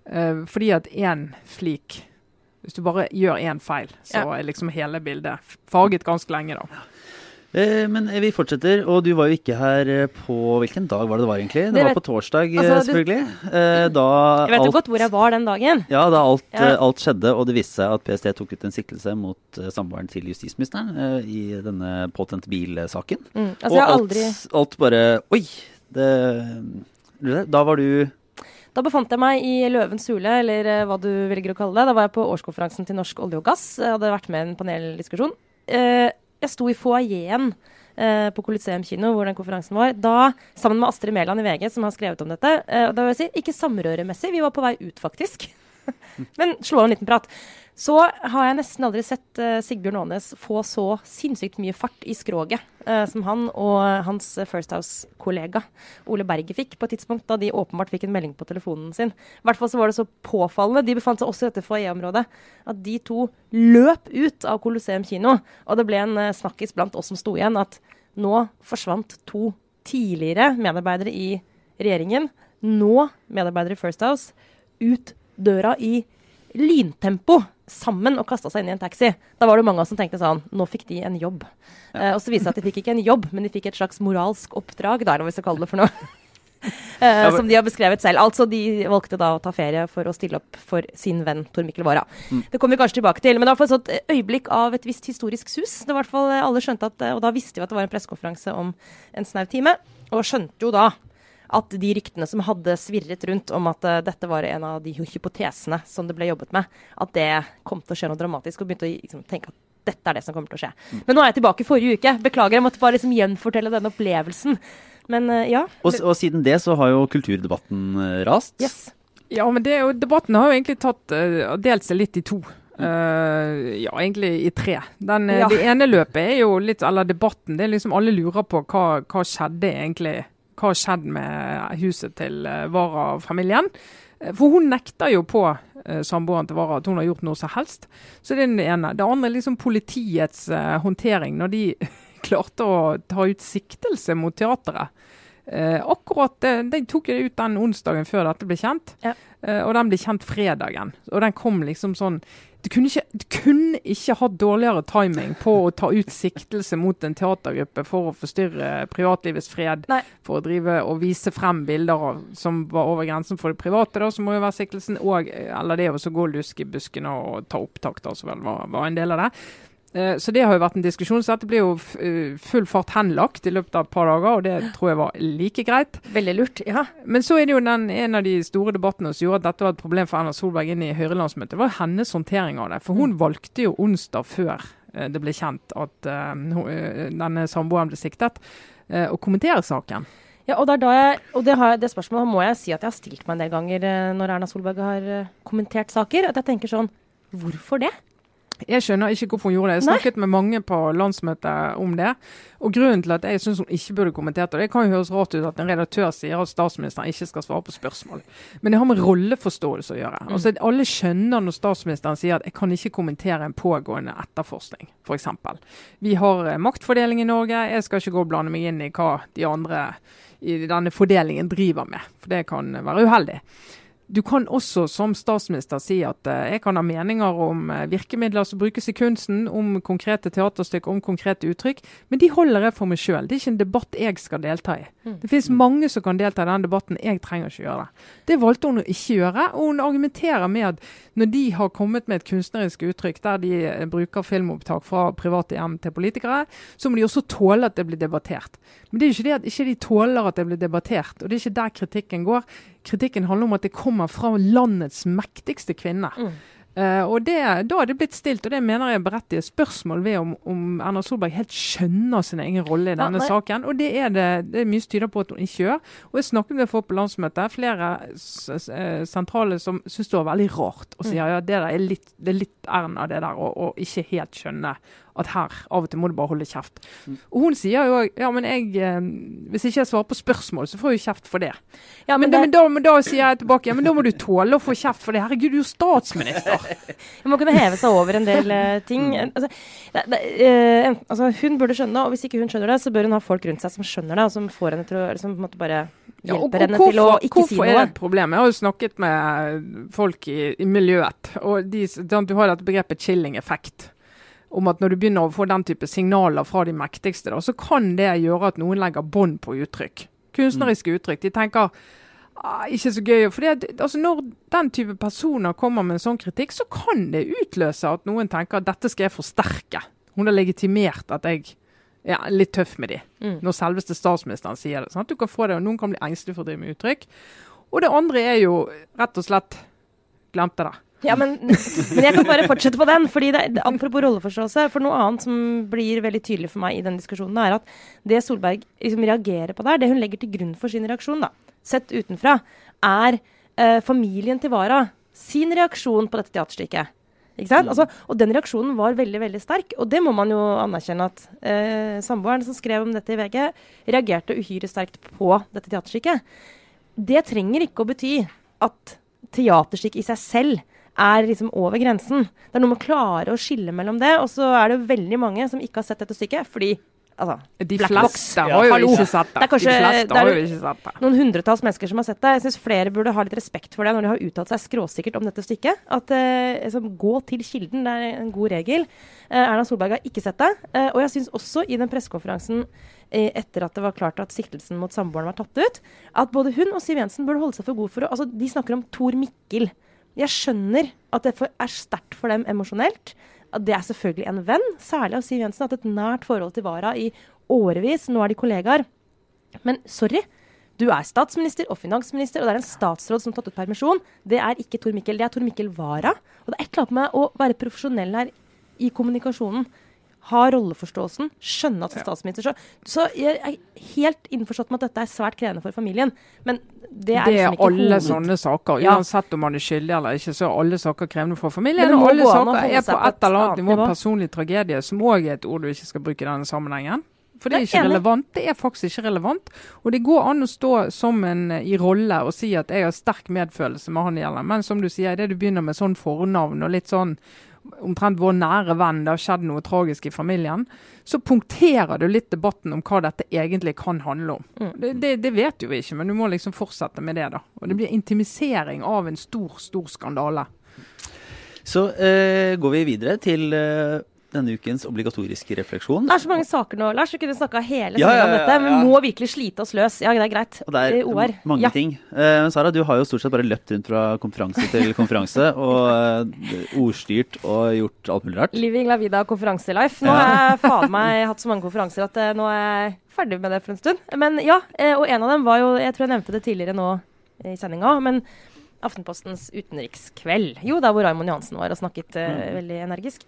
Eh, fordi at én flik Hvis du bare gjør én feil, så er liksom hele bildet farget ganske lenge, da. Eh, Men vi fortsetter, og du var jo ikke her eh, på Hvilken dag var det det var, egentlig? Det, Det var på torsdag, eh, Altså, selvfølgelig. Eh, Da Jeg vet jo godt hvor jeg var den dagen. Ja, da alt, Ja. alt skjedde, og det viste seg at PST tok ut en siktelse mot samboeren til justisministeren eh, i denne påtente bilsaken. Mm. Altså, og jeg har alt, aldri alt bare Oi! Det, da var du Da befant jeg meg i Løvens hule, eller hva du velger å kalle det. Da var jeg på årskonferansen til Norsk olje og gass. Jeg hadde vært med i en paneldiskusjon. Eh, jeg sto i foajeen eh, på Coliseum kino, hvor den konferansen var, da sammen med Astrid Mæland i VG, som har skrevet om dette. Og da vil jeg si, ikke samrøremessig, vi var på vei ut, faktisk. Men slå av en liten prat. Så har jeg nesten aldri sett uh, Sigbjørn Aanes få så sinnssykt mye fart i skroget uh, som han og hans First House-kollega Ole Berget fikk på et tidspunkt da de åpenbart fikk en melding på telefonen sin. I hvert fall så var det så påfallende, de befant seg også i dette foajéområdet, at de to løp ut av Colosseum kino. Og det ble en uh, snakkis blant oss som sto igjen, at nå forsvant to tidligere medarbeidere i regjeringen, nå medarbeidere i First House, ut døra i lyntempo sammen og kasta seg inn i en taxi. Da var det mange av oss som tenkte sånn Nå fikk de en jobb. Eh, og så viste det seg at de fikk ikke en jobb, men de fikk et slags moralsk oppdrag, da, eller hva vi skal kalle det for noe. Eh, men- som de har beskrevet selv. Altså, De valgte da å ta ferie for å stille opp for sin venn Tor Mikkel Wara. Det kommer vi kanskje tilbake til. Men det var et sånt øyeblikk av et visst historisk sus. Det var i hvert fall eh, Alle skjønte at, eh, Og da visste vi at det var en pressekonferanse om en snau time. Og skjønte jo da at de ryktene som hadde svirret rundt om at eh, dette var en av de hypotesene som det ble jobbet med, at det kom til å skje noe dramatisk, og begynte å liksom, tenke at dette er det som kommer til å skje. Men nå er jeg tilbake i forrige uke. Beklager, jeg måtte bare liksom gjenfortelle denne opplevelsen. Men eh, ja. Og, og siden det så har jo kulturdebatten eh, rast. Yes. Ja, men det, debatten har jo egentlig tatt, delt seg litt i to. Uh, ja, egentlig i tre. Den, Ja. Det ene løpet er jo litt, eller debatten, det er liksom alle lurer på hva, hva skjedde egentlig. Hva har skjedd med huset til uh, Vara-familien? Eh, For hun nekter jo på eh, samboeren til Vara at hun har gjort noe som helst. Så det er det ene. Det andre er liksom politiets eh, håndtering, når de klarte å ta ut siktelse mot teateret. Eh, akkurat, eh, De tok det ut den onsdagen før dette ble kjent, Ja. eh, og den ble kjent fredagen. Og den kom liksom sånn du kunne, ikke, du kunne ikke hatt dårligere timing på å ta ut siktelse mot en teatergruppe for å forstyrre privatlivets fred, Nei. for å drive og vise frem bilder av, som var over grensen for det private, da, som må jo være siktelsen, og, eh, eller det å gå og luske i buskene og ta opptak, da, som vel var, var en del av det. Eh, Så det har jo vært en diskusjon, så dette blir jo eh, full fart henlagt i løpet av et par dager, og det tror jeg var like greit. Veldig lurt. Ja. Men så er det jo den, en av de store debattene som gjorde at dette var et problem for Erna Solberg inn i Høyre-landsmøtet, det var hennes håndtering av det. For hun valgte jo onsdag før eh, det ble kjent at denne samboeren ble siktet, å kommentere saken. Ja, og jeg, og det, har, det spørsmålet må jeg si at jeg har stilt meg en del ganger når Erna Solberg har kommentert saker. At jeg tenker sånn Hvorfor det? Jeg skjønner ikke hvorfor hun gjorde det. Jeg Nei. snakket med mange på landsmøtet om det. Og grunnen til at jeg syns hun ikke burde kommentert det, det kan jo høres rart ut at en redaktør sier at statsministeren ikke skal svare på spørsmål. Men det har med rolleforståelse å gjøre. Altså, alle skjønner når statsministeren sier at jeg kan ikke kommentere en pågående etterforskning, f.eks. Vi har eh, maktfordeling i Norge. Jeg skal ikke gå og blande meg inn i hva de andre i denne fordelingen driver med, for det kan være uheldig. Du kan også som statsminister si at eh, jeg kan ha meninger om eh, virkemidler som brukes i kunsten, om konkrete teaterstykker, om konkrete uttrykk, men de holder jeg for meg sjøl. Det er ikke en debatt jeg skal delta i. Det finnes mange som kan delta i den debatten, jeg trenger ikke gjøre det. Det valgte hun å ikke gjøre, og hun argumenterer med at når de har kommet med et kunstnerisk uttrykk der de eh, bruker filmopptak fra private hjem til politikere, så må de også tåle at det blir debattert. Men det er jo ikke det at ikke de tåler at det blir debattert, og det er ikke der kritikken går. Kritikken handler om at det kommer fra landets mektigste kvinne. Eh, og det, Da er det blitt stilt, og det mener jeg er berettiget spørsmål ved om, om Erna Solberg helt skjønner sin egen rolle i denne ja, saken. Og det er det, det er mye som tyder på at hun ikke gjør. Og jeg snakket med folk på landsmøtet, flere eh, sentrale som syns det var veldig rart. Og sier ja, det er litt, det er litt Erna, det der, å ikke helt skjønne at her av og til må du bare holde kjeft. Og hun sier jo òg ja, men jeg, eh, hvis ikke jeg svarer på spørsmål, så får jeg kjeft for det. Ja, men, men da, det, men, da, men da sier jeg tilbake ja, men da må du tåle å få kjeft for det. Herregud, du er jo statsminister. Man må kunne heve seg over en del uh, ting. Altså, det, det, uh, altså, hun burde skjønne, og hvis ikke hun skjønner det, så bør hun ha folk rundt seg som skjønner det, og som får henne til å som på en måte bare Ja, og- og å hvorfor- ikke si Hvorfor er det et problem? Jeg har jo snakket med folk i, i miljøet. og de, Du har dette begrepet chilling-effekt. Om at når du begynner å få den type signaler fra de mektigste, da, så kan det gjøre at noen legger bånd på uttrykk. Kunstneriske uttrykk. De tenker ah, ikke så gøy. For altså, når den type personer kommer med en sånn kritikk, så kan det utløse at noen tenker at dette skal jeg forsterke. Hun har legitimert at jeg er litt tøff med de. Mm. Når selveste statsministeren sier det. Sånn at Du kan få det, og Noen kan bli engstelige for å drive med uttrykk. Og det andre er jo rett og slett Glemte det. Ja, men, men jeg kan bare fortsette på den. fordi det, Apropos rolleforståelse. For noe annet som blir veldig tydelig for meg i den diskusjonen, er at det Solberg liksom reagerer på der, det hun legger til grunn for sin reaksjon, da, sett utenfra, er eh, familien til Wara sin reaksjon på dette teaterstykket. Ikke sant? Altså, og den reaksjonen var veldig veldig sterk, og det må man jo anerkjenne at eh, samboeren som skrev om dette i VG, reagerte uhyre sterkt på dette teaterstykket. Det trenger ikke å bety at teaterstykket i seg selv er liksom over grensen. Det er noe med å klare å skille mellom det, og så er det veldig mange som ikke har sett dette stykket, fordi altså, De fleste har jo ikke sett det. Det er kanskje- de det er jo- jo ikke sett det. noen hundretalls mennesker som har sett det. Jeg syns flere burde ha litt respekt for det når de har uttalt seg skråsikkert om dette stykket. At eh, liksom, Gå til kilden, det er en god regel. Eh, Erna Solberg har ikke sett det. Eh, og jeg syns også i den pressekonferansen eh, etter at det var klart at siktelsen mot samboeren var tatt ut, at både hun og Siv Jensen burde holde seg for god for å altså, De snakker om Tor Mikkel. Jeg skjønner at det er sterkt for dem emosjonelt. At det er selvfølgelig en venn. Særlig av Siv Jensen. Hatt et nært forhold til Vara i årevis. Nå er de kollegaer. Men sorry. Du er statsminister og finansminister, og det er en statsråd som har tatt ut permisjon. Det er ikke Tor Mikkel, det er Tor Mikkel Wara. Og det er et eller annet med å være profesjonell her i kommunikasjonen. Ha rolleforståelsen, skjønne at som statsminister så, så jeg er helt innforstått med at dette er svært krevende for familien. Men det er Det liksom er ikke alle hoved... sånne saker. Uansett om man er skyldig eller ikke, så er alle saker krevende for familien. Men alle saker er på et eller annet nivå personlig tragedie, som òg er et ord du ikke skal bruke i denne sammenhengen. For det er ikke relevant. Det er faktisk ikke relevant. Og det går an å stå som en i rolle og si at jeg har sterk medfølelse med han gjelder. Men som du sier, det du begynner med sånn fornavn og litt sånn omtrent vår nære venn, det har skjedd noe tragisk i familien, så punkterer du litt debatten om hva dette egentlig kan handle om. Mm. Det, det, det, vet jo vi ikke, men du må liksom fortsette med det. da. Og Det blir intimisering av en stor, stor skandale. Så eh, går vi videre til uh, denne ukens obligatoriske refleksjon. Det er så mange saker nå, Lars. Vi kunne snakka hele tiden ja, ja, ja, om dette. Vi må virkelig slite oss løs. Ja, det er greit. Og det er eh, OR. mange ting. Uh, Sara, du har jo stort sett bare løpt rundt fra konferanse til konferanse og uh, ordstyrt og gjort alt mulig rart. Living la vida konferanselife. Nå har jeg faen meg hatt så mange konferanser at uh, nå er jeg ferdig med det for en stund. Men ja, og en av dem var jo Jeg tror jeg nevnte det tidligere nå i sendinga. men Aftenpostens utenrikskveld. Jo, der hvor Raymond Johansen var og snakket mm. veldig energisk.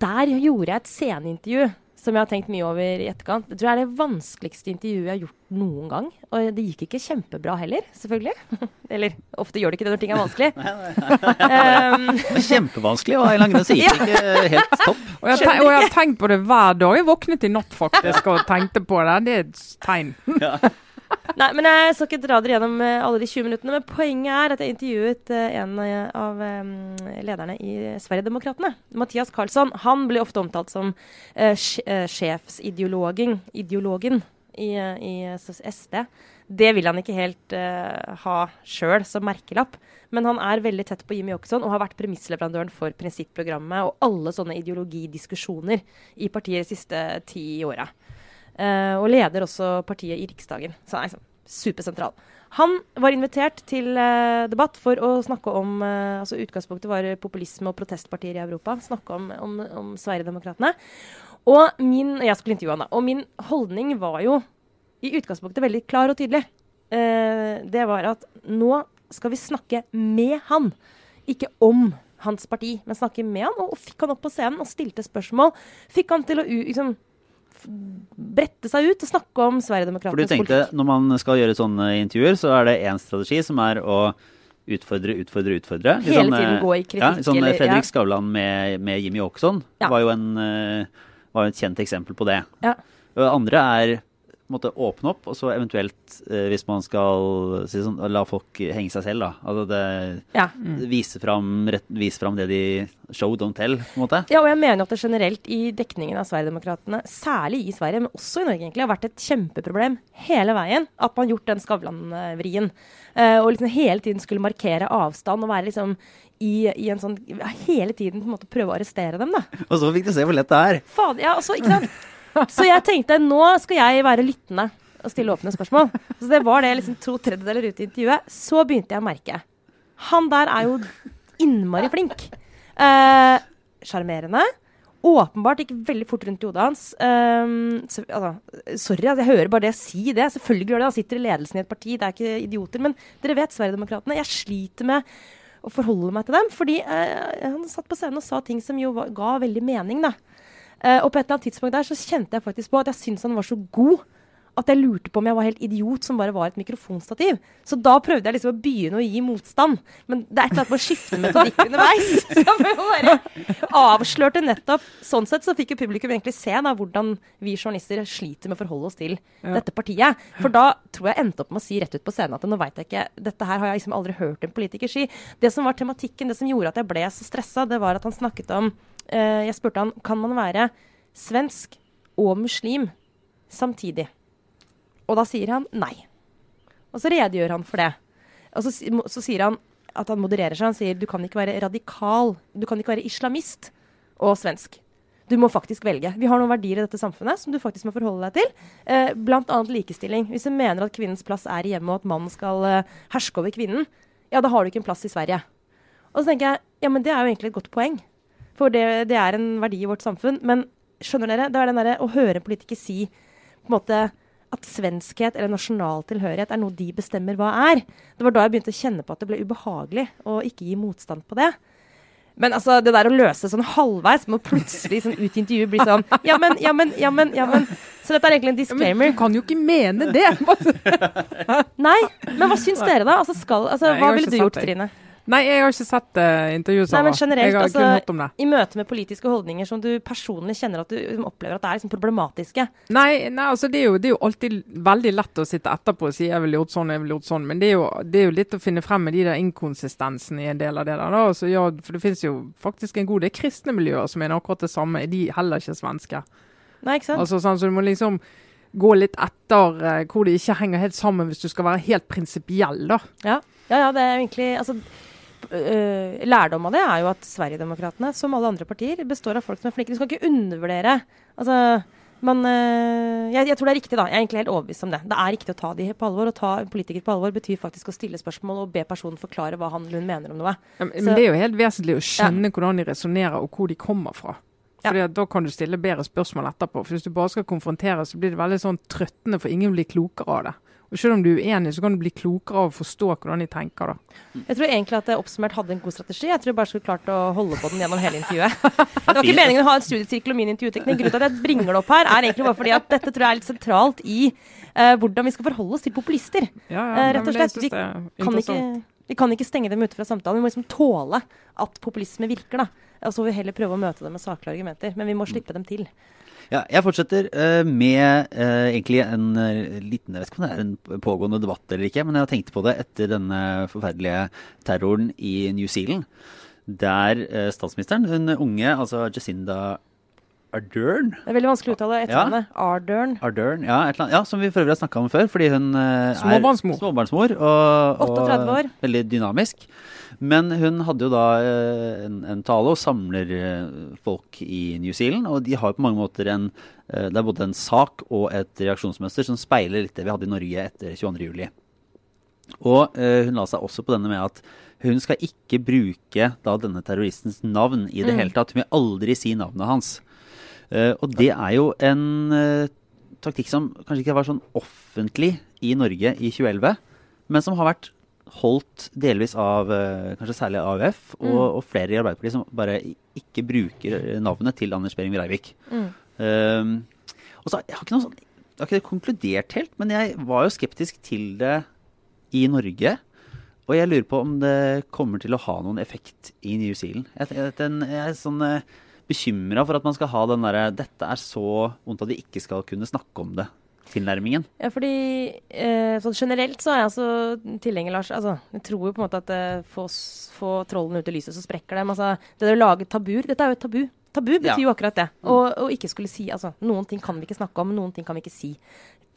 Der gjorde jeg et sceneintervju som jeg har tenkt mye over i etterkant. Det tror jeg er det vanskeligste intervjuet jeg har gjort noen gang. Og det gikk ikke kjempebra heller, selvfølgelig. Eller ofte gjør det ikke det når ting er vanskelig. um, det er kjempevanskelig, og en lang grunn sier ikke helt topp. Og jeg, og jeg, har tenkt på det hver dag. Jeg våknet i natt faktisk og tenkte på det. Det er et tegn. Nei, men Jeg skal ikke dra dere gjennom eh, alle de 20 minuttene. Men poenget er at jeg intervjuet uh, en eh, av lederne i Sverigedemokraterna. Mathias Karlsson. Han blir ofte omtalt som sjefsideologen ideologen i, i, SD. Det vil han ikke helt uh, ha sjøl som merkelapp. Men han er veldig tett på Jimmy Åkesson og har vært premissleverandøren for prinsipprogrammet og alle sånne ideologidiskusjoner i partiet de siste ti åra. Uh, og leder også partiet i Riksdagen. Så han er liksom supersentral. Han var invitert til uh, debatt for å snakke om uh, altså Utgangspunktet var populisme og protestpartier i Europa. Snakke om, om, om Sverigedemokraterna. Og min, jeg skulle intervjue han da, og min holdning var jo i utgangspunktet veldig klar og tydelig. det var at nå skal vi snakke med han, ikke om hans parti, men snakke med han. Og fikk han opp på scenen og stilte spørsmål. Fikk han til å liksom, brette seg ut og snakke om Sverigedemokraternes politikk. For du tenkte, Når man skal gjøre sånne intervjuer, så er det én strategi, som er å utfordre, utfordre, utfordre. Hele sånn, tiden gå i kritikk. Ja, sånn eller, Fredrik ja. Skavlan med, med, Jimmy Åkesson ja. var jo en, uh, var et kjent eksempel på det. Ja. Andre er måtte åpne opp, og så eventuelt, eh, hvis man skal si sånn, la folk henge seg selv, da. Altså det ja. mm. vise, fram, vise fram det de show, don't tell, på en måte. Ja, og jeg mener at det generelt i dekningen av Sverigedemokraterna, særlig i Sverige, men også i Norge egentlig, har vært et kjempeproblem hele veien at man har gjort den Skavlan-vrien. Uh, og liksom hele tiden skulle markere avstand og være liksom i, i, en sånn Hele tiden på en måte prøve å arrestere dem, da. Og så fikk du se hvor lett det er. Fader, ja, altså, ikke sant? Så jeg tenkte nå skal jeg være lyttende og stille åpne spørsmål. Så det var det liksom to tredjedeler ute i intervjuet. Så begynte jeg å merke. Han der er jo innmari flink. Eh, sjarmerende. Eh, åpenbart gikk veldig fort rundt i hodet hans. Um, så, altså, sorry, altså, jeg hører bare det si det. Selvfølgelig gjør det. Han sitter i ledelsen i et parti, det er ikke idioter. Men dere vet, Sverigedemokraterna, jeg sliter med å forholde meg til dem. Fordi uh, han satt på scenen og sa ting som jo ga veldig mening, da. Uh, og på et eller annet tidspunkt der så kjente jeg faktisk på at jeg syntes han var så god at jeg lurte på om jeg var helt idiot som bare var et mikrofonstativ. Så da prøvde jeg liksom å begynne å gi motstand. Men det er et eller annet med å skifte metodikk underveis. Som bare avslørte nettopp Sånn sett så fikk jo publikum egentlig se da, hvordan vi journalister sliter med å forholde oss til ja. dette partiet. For da tror jeg endte opp med å si rett ut på scenen at nå veit jeg ikke Dette her har jeg liksom aldri hørt en politiker si. Det som var tematikken, det som gjorde at jeg ble så stressa, det var at han snakket om jeg spurte han kan man være svensk og muslim samtidig. Og da sier han nei. Og så redegjør han for det. Og så, så sier han at han modererer seg. Han sier du kan ikke være radikal, du kan ikke være islamist og svensk. Du må faktisk velge. Vi har noen verdier i dette samfunnet som du faktisk må forholde deg til. Eh, Bl.a. likestilling. Hvis du mener at kvinnens plass er i hjemmet, og at mannen skal eh, herske over kvinnen, ja, da har du ikke en plass i Sverige. Og så tenker jeg ja, men det er jo egentlig et godt poeng. For det, det, er en verdi i vårt samfunn. Men skjønner dere, det er den der, å høre en politiker si på en måte at svenskhet eller nasjonal tilhørighet er noe de bestemmer hva er. Det var da jeg begynte å kjenne på at det ble ubehagelig å ikke gi motstand på det. Men altså, det der å løse sånn halvveis med å plutselig sånn, ut i intervjuet bli sånn Ja, men, ja, men, ja, men, ja, men. Så dette er egentlig en disclaimer. Ja, men du kan jo ikke mene det! Nei, men hva syns dere, da? Altså, skal, altså, hva ville du gjort, Trine? Nei, jeg har ikke sett uh, intervjuet. Nei, men generelt, jeg har altså, kun hørt om det. I møte med politiske holdninger som du personlig kjenner at du liksom, opplever at det er liksom, problematiske? Nei, nei altså, det er, jo, det er, jo, alltid veldig lett å sitte etterpå og si 'jeg ville gjort sånn', 'jeg ville gjort sånn'. Men det er, jo, det er jo litt å finne frem med de der inkonsistensene i en del av det der. Altså, ja, for det finnes jo faktisk en god del kristne miljøer som er akkurat det samme. Er de heller ikke svenske? Nei, ikke sant? Altså, sånn, så du må liksom gå litt etter uh, hvor det ikke henger helt sammen, hvis du skal være helt prinsipiell, da. Ja. ja, ja, det er egentlig altså, uh, lærdom av det er jo at Sverigedemokraterna, som alle andre partier, består av folk som er flinke. Du skal ikke undervurdere altså, man, uh, jeg, jeg, tror det er riktig, da. Jeg er egentlig helt overbevist om det. Det er riktig å ta de på alvor. Å ta politikere på alvor betyr faktisk å stille spørsmål og be personen forklare hva han eller hun mener om noe. Ja, men, det er jo helt vesentlig å skjønne ja. hvordan de resonnerer og hvor de kommer fra. Fordi ja. Da kan du stille bedre spørsmål etterpå. For Hvis du bare skal konfrontere, så blir det veldig sånn trøttende, for ingen blir klokere av det. Og Selv om du er uenig, så kan du bli klokere av å forstå hvordan de tenker. da. Jeg tror egentlig at jeg oppsummert hadde en god strategi. Jeg tror jeg bare skulle klart å holde på den gjennom hele intervjuet. Det var ikke meningen å ha en studiesirkel om min intervjuteknikk. Grunnen til at jeg bringer det opp her, er egentlig bare fordi at dette tror jeg er litt sentralt i uh, hvordan vi skal forholde oss til populister. Ja, ja, uh, rett og slett. Vi kan, ikke, vi kan ikke stenge dem ute fra samtalen. Vi må liksom tåle at populisme virker. da. Og så får vi heller prøve å møte dem med saklige argumenter. Men vi må slippe dem til. Ja, jeg fortsetter uh, med uh, egentlig en uh, liten Jeg vet ikke om det er en pågående debatt eller ikke, men jeg har tenkt på det etter denne forferdelige terroren i New Zealand. Der statsministeren, hun unge, altså Jacinda Ardern Det er veldig vanskelig å uttale etternavnet. Ja. Ardern. Ardern ja, ja, som vi for øvrig har snakka om før, fordi hun er småbarnsmor og, og 38 år. veldig dynamisk. Men hun hadde jo da eh, en, en, tale og samler eh, folk i New Zealand. Og de har på mange måter en eh, Det er både en sak og et reaksjonsmønster som speiler litt det vi hadde i Norge etter 22.07. Og hun la seg også på denne med at hun skal ikke bruke da denne terroristens navn i det mm. hele tatt. Hun vil aldri si navnet hans. Og det er jo en taktikk som kanskje ikke var sånn offentlig i Norge i 2011, men som har vært holdt delvis av eh, kanskje særlig AUF og, mm. og, flere i Arbeiderpartiet som bare ikke bruker navnet til Anders Behring Breivik. Mm. Um, og så, jeg har ikke noe sånn, jeg har ikke konkludert helt, men jeg var jo skeptisk til det i Norge. Og jeg lurer på om det kommer til å ha noen effekt i New Zealand. Jeg, jeg, jeg er sånn eh, bekymra for at man skal ha den derre Dette er så vondt at vi ikke skal kunne snakke om det tilnærmingen? Ja, fordi eh, sånn generelt så er jeg altså tilhenger, Lars altså, Jeg tror jo på en måte at eh, få, få trollene ut i lyset, så sprekker dem. Altså, det å lage tabuer Dette er jo et tabu. Tabu betyr ja. jo akkurat det. Mm. Og, og, ikke skulle si altså, Noen ting kan vi ikke snakke om, noen ting kan vi ikke si.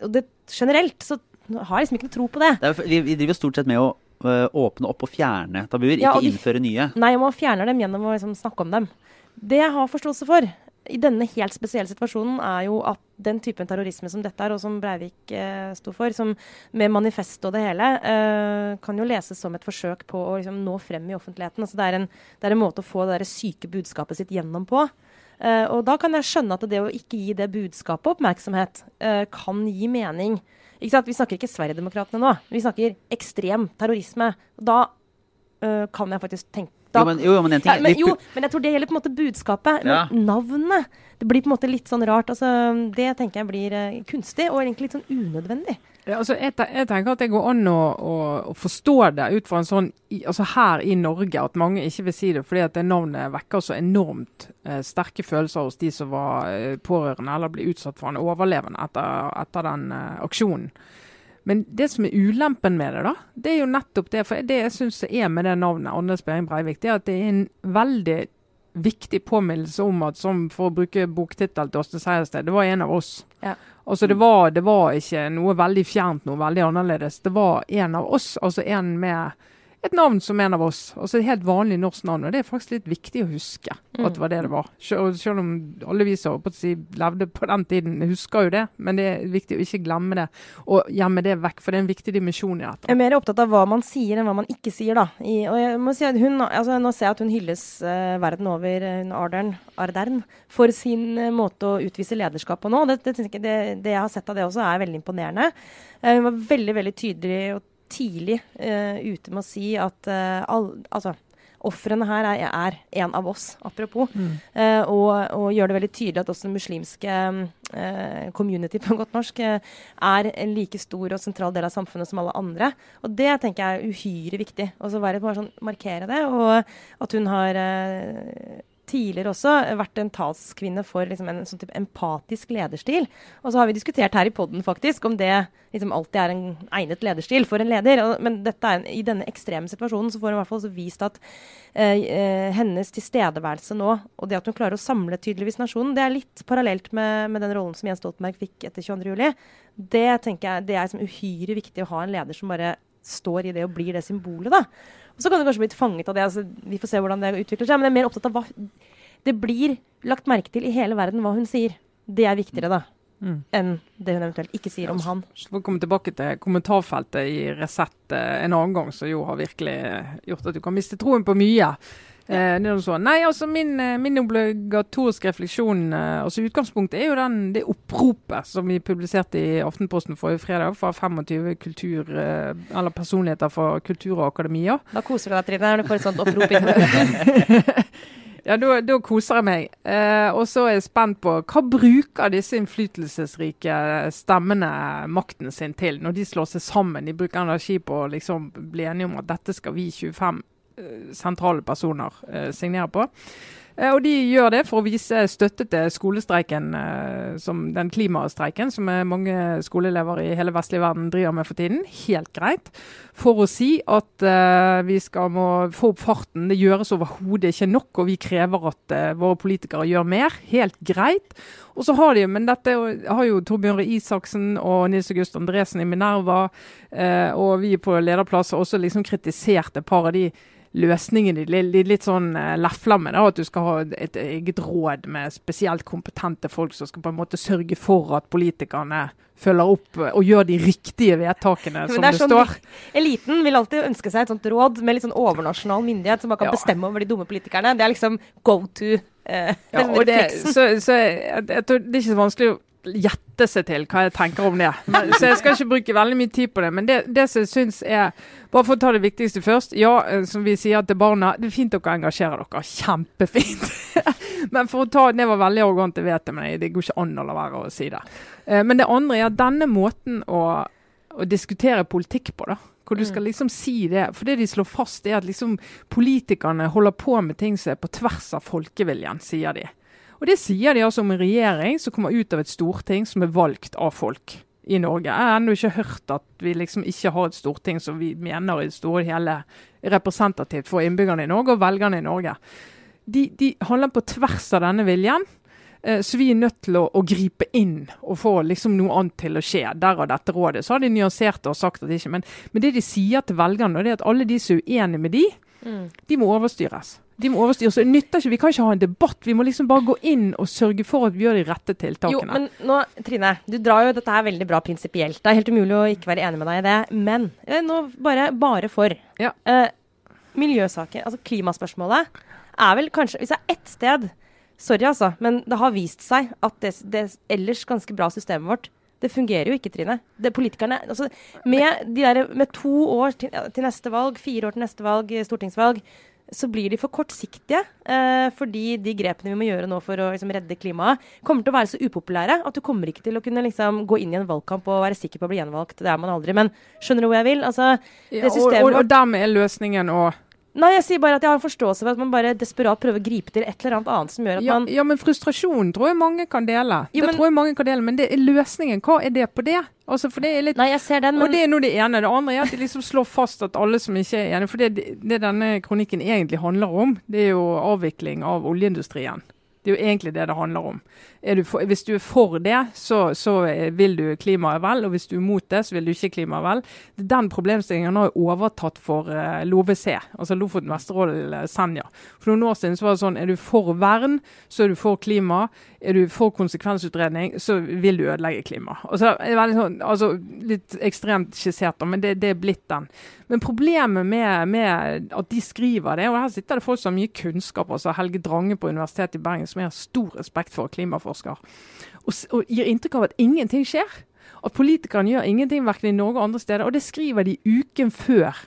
Og det, generelt så har jeg liksom ikke noe tro på det. det er, vi, vi, driver stort sett med å uh, åpne opp og fjerne tabuer, ja, ikke innføre nye. Nei, man fjerner dem gjennom å liksom, snakke om dem. Det jeg har forståelse for, i denne helt spesielle situasjonen er jo at den typen terrorisme som dette er, og som Breivik eh, sto for, som med manifest og det hele, eh, kan jo leses som et forsøk på å liksom, nå frem i offentligheten. Altså, det, er en, det, er en, måte å få det syke budskapet sitt gjennom på. Eh, og da kan jeg skjønne at det å ikke gi det budskapet oppmerksomhet eh, kan gi mening. Vi snakker ikke Sverigedemokraterna nå. Vi snakker ekstrem terrorisme. Da uh, kan jeg faktisk tenke da, jo, men, jo, men, ja, men, jo, men jeg tror det gjelder på en måte budskapet. Ja. Men navnet Det blir på en måte litt sånn rart. Altså, det tenker jeg blir uh, kunstig, og egentlig litt sånn unødvendig. Ja, altså, jeg, jeg, tenker at det går an å, å, å, forstå det ut fra en sånn altså Her i Norge, at mange ikke vil si det fordi at det navnet vekker så enormt eh, sterke følelser hos de som var eh, pårørende eller ble utsatt for en overlevende etter, etter den eh, aksjonen. Men det som er ulempen med det, da, det er jo nettopp det. For det jeg syns er med det navnet, Anders Behring Breivik, det er at det er en veldig viktig påminnelse om at, som for å bruke boktittel til Åste Sejersted, det var en av oss. Ja. Altså det var, det var, ikke noe veldig fjernt, noe veldig annerledes. Det var en av oss, altså en med et navn som en av oss. Altså et helt vanlig norsk navn. Og det er faktisk litt viktig å huske mm. at det var det det var. Selv, selv om alle vi som si, levde på den tiden, husker jo det. Men det er viktig å ikke glemme det og gjemme det vekk, for det er en viktig dimensjon i dette. Jeg er mer opptatt av hva man sier enn hva man ikke sier, da. I, og jeg må si at hun, altså, Nå ser jeg at hun hylles uh, verden over, hun Ardern, Ardern, for sin uh, måte å utvise lederskap på nå. Det, det, det, det, jeg har sett av det også, er veldig imponerende. Uh, hun var veldig, veldig tydelig og tidlig uh, ute med å si at uh, all, altså, ofrene her er, er, en av oss, apropos. Mm. Uh, og, og, gjør det veldig tydelig at også den muslimske uh, community på godt norsk uh, er en like stor og sentral del av samfunnet som alle andre. Og det tenker jeg er uhyre viktig. Og så bare sånn, markere det. Og at hun har tidligere også vært en talskvinne for liksom, en sånn type empatisk lederstil. Og så har vi diskutert her i poden faktisk om det liksom, alltid er en egnet lederstil for en leder. Og, men er, i denne ekstreme situasjonen så får hun i hvert fall vist at eh, eh, hennes tilstedeværelse nå, og det at hun klarer å samle tydeligvis nasjonen, det er litt parallelt med, med den rollen som Jens Stoltenberg fikk etter 22.07. Det det er liksom, uhyre viktig å ha en leder som bare står i det og blir det symbolet. da. Og Så kan du kanskje bli fanget av det. altså Vi får se hvordan det utvikler seg. Men jeg er mer opptatt av hva det blir lagt merke til i hele verden hva hun sier. Det er viktigere, da. Mm. enn det hun eventuelt ikke sier om han. Så får vi komme tilbake til kommentarfeltet i Resett eh, en annen gang, som jo har virkelig gjort at du kan miste troen på mye. Eh, er sånn. Nei, altså min, eh, min obligatoriske refleksjon eh, altså Utgangspunktet er jo den, det oppropet som vi publiserte i Aftenposten forrige fredag fra 25 kultur, eh, eller personligheter fra kultur og akademia. Da koser du deg, Trine, når du får et sånt opprop. ja, da, koser jeg meg. Eh, og så er jeg spent på hva bruker disse innflytelsesrike stemmene makten sin til, når de slår seg sammen? De bruker energi på å liksom bli enige om at dette skal vi 25 Eh, sentrale personer eh, signere på. Eh, og De gjør det for å vise støtte til skolestreiken, som den klimastreiken som mange skoleelever i hele vestlige verden driver med for tiden. Helt greit. For å si at vi skal må få opp farten. Det gjøres overhodet ikke nok, og vi krever at våre politikere gjør mer. Helt greit. Og så har de, men dette har jo Torbjørn Røe Isaksen og Nils August Andresen i Minerva, og vi på lederplass også liksom kritisert et par av de løsningen de litt sånn lefler med. At du skal ha et eget råd med spesielt kompetente folk som skal på en måte sørge for at politikerne følger opp og gjør de riktige vedtakene, som det, det sånn, står. Eliten vil alltid ønske seg et sånt råd med litt sånn overnasjonal myndighet som bare kan ja. bestemme over de dumme politikerne. Det er liksom go to. Uh, ja, det, så, så jeg, jeg tror det er ikke så vanskelig å gjette seg til hva jeg tenker om det. Men, så jeg skal ikke bruke veldig mye tid på det. Men det, det som jeg syns er Bare for å ta det viktigste først. Ja, eh, som vi sier til barna, det er fint dere engasjerer dere. Kjempefint. men for å ta Det var veldig arrogant, det vet det, men det går ikke an å la være å si det. Eh, men det andre er at denne måten å, å diskutere politikk på, da hvor du skal mm. liksom si det. For det de slår fast, er at liksom politikerne holder på med ting som er på tvers av folkeviljen, sier de. Og Det sier de altså om en regjering som kommer ut av et storting som er valgt av folk i Norge. Jeg har ennå ikke hørt at vi liksom ikke har et storting som vi mener i det store hele er representativt for innbyggerne i Norge og velgerne i Norge. De, de handler på tvers av denne viljen. Eh, så vi er nødt til å, å, gripe inn og få liksom noe annet til å skje. Der og dette rådet. Så har de nyansert og sagt at det ikke Men, men det de sier til velgerne, det er at alle de som er uenige med de, mm. de må overstyres de må overstyres. Det nytter ikke, Vi kan ikke ha en debatt. Vi må liksom bare gå inn og sørge for at vi gjør de rette tiltakene. Jo, men nå, Trine, du drar jo dette her veldig bra prinsipielt. Det er helt umulig å ikke være enig med deg i det. Men eh, nå bare, bare for. Ja. Eh, miljøsaker, altså klimaspørsmålet, er vel kanskje Hvis det er ett sted Sorry, altså, men det har vist seg at det, det ellers ganske bra systemet vårt det fungerer jo ikke, Trine. Det politikerne, altså, med, de der, med to år til, til, neste valg, fire år til neste valg, stortingsvalg, så blir de for kortsiktige. Eh, fordi de grepene vi må gjøre nå for å liksom, redde klimaet, kommer til å være så upopulære at du kommer ikke til å kunne liksom, gå inn i en valgkamp og være sikker på å bli gjenvalgt. Det er man aldri. Men skjønner du hvor jeg vil? Altså, ja, og, og, og dermed er løsningen å Nei, jeg sier bare at jeg har forståelse for at man bare desperat prøver å gripe til et eller annet annet som gjør at ja, man Ja, men frustrasjon tror jeg mange kan dele. Ja, det tror jeg mange kan dele, Men det er løsningen. Hva er det på det? Altså, for det er litt, Nei, jeg ser den, men... Og det er nå det ene. Det andre er at de liksom slår fast at alle som ikke er enige For det, det denne kronikken egentlig handler om, det er jo avvikling av oljeindustrien. Det er jo egentlig det det handler om. Du for, hvis du er for det, så, så, vil du klimaet vel. Og hvis du er mot det, så vil du ikke klimaet vel. Den problemstillingen har jo overtatt for uh, LoVC, altså Lofoten, Vesterålen, uh, Senja. For noen år siden så var det sånn er du for vern, så er du for klima. Er du for konsekvensutredning, så vil du ødelegge klimaet. Altså, sånn, altså, litt ekstremt skissert, men det, det, er blitt den. Men problemet med, med, at de skriver det, og her sitter det folk som har mye kunnskap, altså Helge Drange på Universitetet i Bergen, som jeg har stor respekt for, klimaforsker, og, og gir inntrykk av at ingenting skjer. At politikerne gjør ingenting verken i Norge og andre steder. Og det skriver de uken før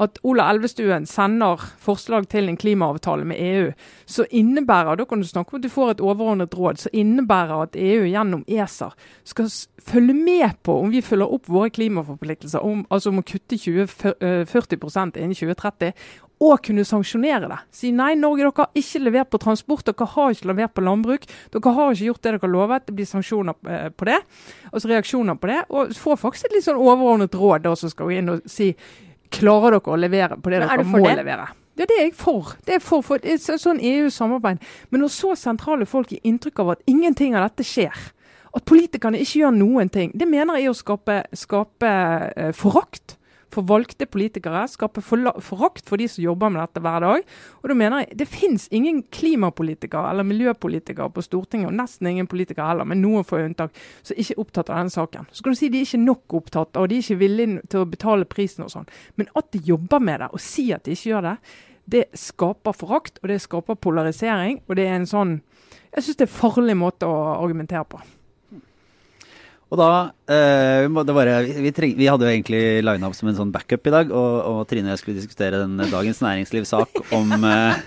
at Ola Elvestuen sender forslag til en klimaavtale med EU, så innebærer da kan du snakke om at du får et overordnet råd, så innebærer at EU gjennom ESA skal følge med på om vi følger opp våre klimaforpliktelser, om, altså om å kutte 20, 40% innen 2030, og kunne sanksjonere det. Si nei, Norge, dere har ikke levert på transport, dere har ikke levert på landbruk. Dere har ikke gjort det dere lovet. Det blir sanksjoner eh, på det, altså reaksjoner på det. Og får faktisk et litt sånn overordnet råd da, som skal gå inn og si klarer dere å levere på det dere må det? levere. Ja, det er jeg for. Det er for, for det er sånn EU-samarbeid. Men når så sentrale folk gir inntrykk av at ingenting av dette skjer, at politikerne ikke gjør noen ting, det mener jeg å skape, skape eh, forakt for valgte politikere, skaper forakt for de som jobber med dette hver dag. Og da mener jeg Det finnes ingen klimapolitikere eller miljøpolitikere på Stortinget, og nesten ingen politikere heller, med noen få unntak, som ikke er opptatt av denne saken. Så kan du si de er ikke nok opptatt, og de er ikke villige til å betale prisen og sånn. Men at de jobber med det, og sier at de ikke gjør det, det skaper forakt, og det skaper polarisering. Og det er en sånn Jeg syns det er en farlig måte å argumentere på. Og da eh, det bare, vi, treng, vi, hadde jo egentlig lina opp som en sånn backup i dag, og, og Trine og jeg skulle diskutere den Dagens Næringsliv-sak om, eh,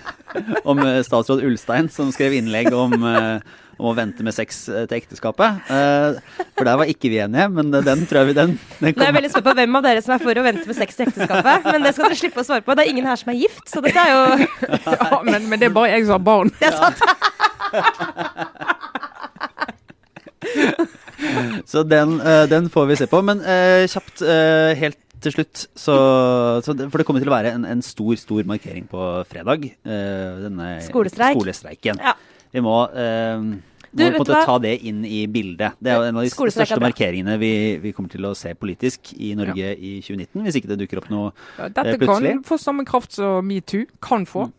om, eh, statsråd Ulstein, som skrev innlegg om, eh, om å vente med sex eh, til ekteskapet. Eh, for der var ikke vi enige, men den tror jeg vi den, den. Nå er jeg veldig spent på hvem av dere som er for å vente med sex til ekteskapet, men det skal dere slippe å svare på. Det er ingen her som er gift, så dette er jo ja, men, men, det er bare jeg som har barn. Det er sant. så den, uh, den, får vi se på. Men uh, kjapt, uh, helt til slutt, så, så det, For det kommer til å være en, en stor, stor markering på fredag. denne Skolestreik. skolestreiken. Ja. Vi må du, må på en måte ta det inn i bildet. Det er en av de største markeringene vi, vi, kommer til å se politisk i Norge ja. i 2019, hvis ikke det dukker opp noe ja, dette plutselig. Dette kan få samme kraft som metoo kan få. Mm.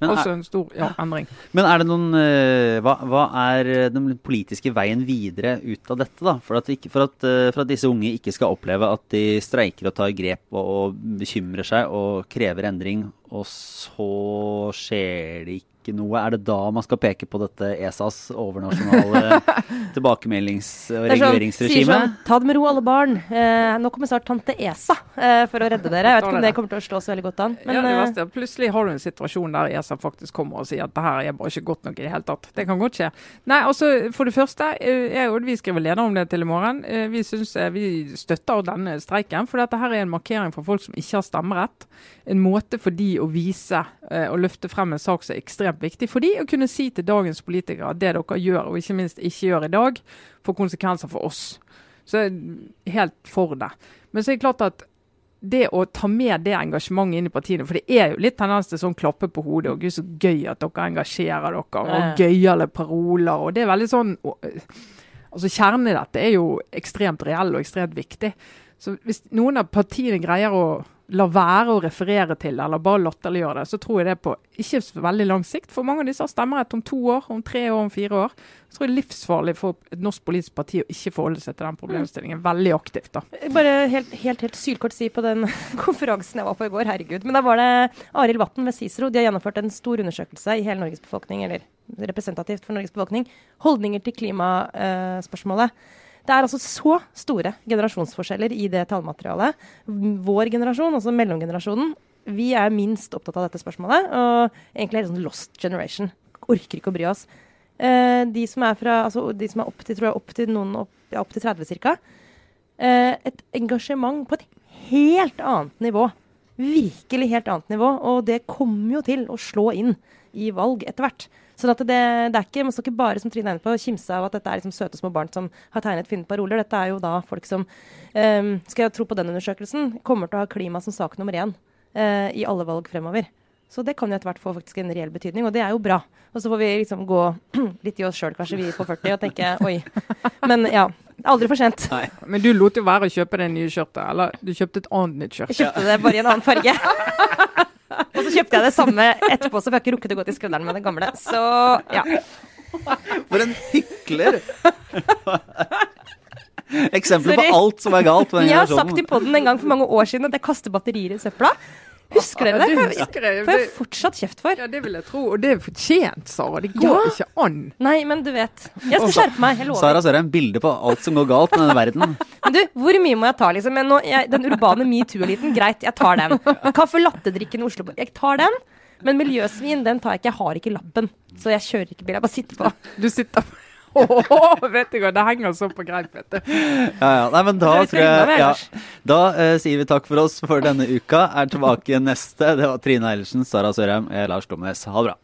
Men Også en stor ja, endring. Men er det noen uh, hva, hva, er eh, den politiske veien videre ut av dette, da? For at, ikke, for, at, uh, for at, disse unge ikke skal oppleve at de streiker og tar grep og, og bekymrer seg og krever endring, og så skjer det ikke noe, er det da man skal peke på dette ESAs overnasjonale tilbakemeldings- og sånn, reguleringsregime? Sånn, ta det med ro, alle barn. Eh, nå kommer snart tante ESA eh, for å redde dere. Jeg vet ikke om det kommer til å slå så veldig godt an. Men, ja, det verste, eh, plutselig har du en situasjon der ESA faktisk kommer og sier at det her er bare ikke godt nok i det hele tatt. Det kan godt skje. Nei, altså For det første, eh, jeg og vi skriver leder om det til i morgen. Eh, vi, synes, vi støtter denne streiken, for dette her er en markering for folk som ikke har stemmerett. En måte for de å vise og løfte frem en sak som er ekstremt viktig for de å kunne si til dagens politikere at det dere gjør, og ikke minst ikke gjør i dag, får konsekvenser for oss. Så jeg er helt for det. Men så er det klart at det å ta med det engasjementet inn i partiene, for det er jo litt tendens til sånn klappe på hodet og gud så gøy at dere engasjerer dere, og gøyale paroler, og det er veldig sånn Altså Kjernen i dette er jo ekstremt reell og ekstremt viktig. Så hvis noen av partiene greier å la være å referere til eller bare latterliggjøre det, så tror jeg det på ikke veldig lang sikt. For mange av disse har stemmerett om to år, om tre år, om fire år. Så tror jeg det er livsfarlig for et norsk politisk parti å ikke forholde seg til den problemstillingen veldig aktivt. da. Bare helt, helt, helt sylkort si på den konferansen jeg var på i går, herregud. Men da var det Arild Vatn ved Cicero. De har gjennomført en stor undersøkelse i hele Norges befolkning, eller representativt for Norges befolkning. Holdninger til klimaspørsmålet. Uh, det er altså så store generasjonsforskjeller i det tallmaterialet. Vår generasjon, altså mellomgenerasjonen, vi er minst opptatt av dette spørsmålet. Og egentlig det sånn lost generation. Orker ikke å bry oss. Eh, de som er fra, altså de som er opp til, tror jeg, opp til, noen opp, ja, opp til 30 ca. Eh, et engasjement på et helt annet nivå. Virkelig helt annet nivå. Og det kommer jo til å slå inn i valg etter hvert. Så det, det, er ikke, man skal ikke bare som Trine er på, kimse av at dette er liksom søte små barn som har tegnet fine paroler. Dette er jo da folk som, um, skal jeg tro på den undersøkelsen, kommer til å ha klima som sak nummer én uh, i alle valg fremover. Så det kan jo etter hvert få faktisk en reell betydning, og det er jo bra. Og så får vi liksom gå litt i oss sjøl, kanskje, vi på 40, og tenke oi. Men ja. Aldri for sent. Nei. Men du lot jo være å kjøpe det nye skjørtet, eller du kjøpte et annet nytt skjørt? Jeg kjøpte det bare i en annen farge. Og så kjøpte jeg det samme etterpå, så jeg ikke rukket å gå til skredderen med det gamle. Så ja. For en hykler! Eksempler på alt som er galt. Jeg har sagt i poden en gang for mange år siden at jeg kaster batterier i søpla. Husker dere Ja, det? det Får husker jeg. jeg Det- fortsatt kjeft for. Ja, det vil jeg tro. Og det er fortjent, Sara. Det går Ja. ikke an. Nei, men du vet. Jeg skal skjerpe meg. Jeg lover. Sara Sørheim, bilde på alt som går galt med denne verden. Men du, hvor mye må jeg ta, liksom? Jeg, nå, jeg, den urbane metoo-eliten, greit, jeg tar den. Kaffe latte-drikken i Oslo, jeg tar den. Men miljøsvin, den tar jeg ikke. Jeg har ikke lappen. Så jeg kjører ikke bil. Jeg bare sitter på. Du sitter Åh, vet du hva, det henger så på greip, vet du. Ja, ja. Nei, men da tror jeg ja. Da uh, sier vi takk for oss for denne uka. Er tilbake neste. Det var Trine Eilertsen, Sara Sørheim, Lars Glomnes. Ha det bra.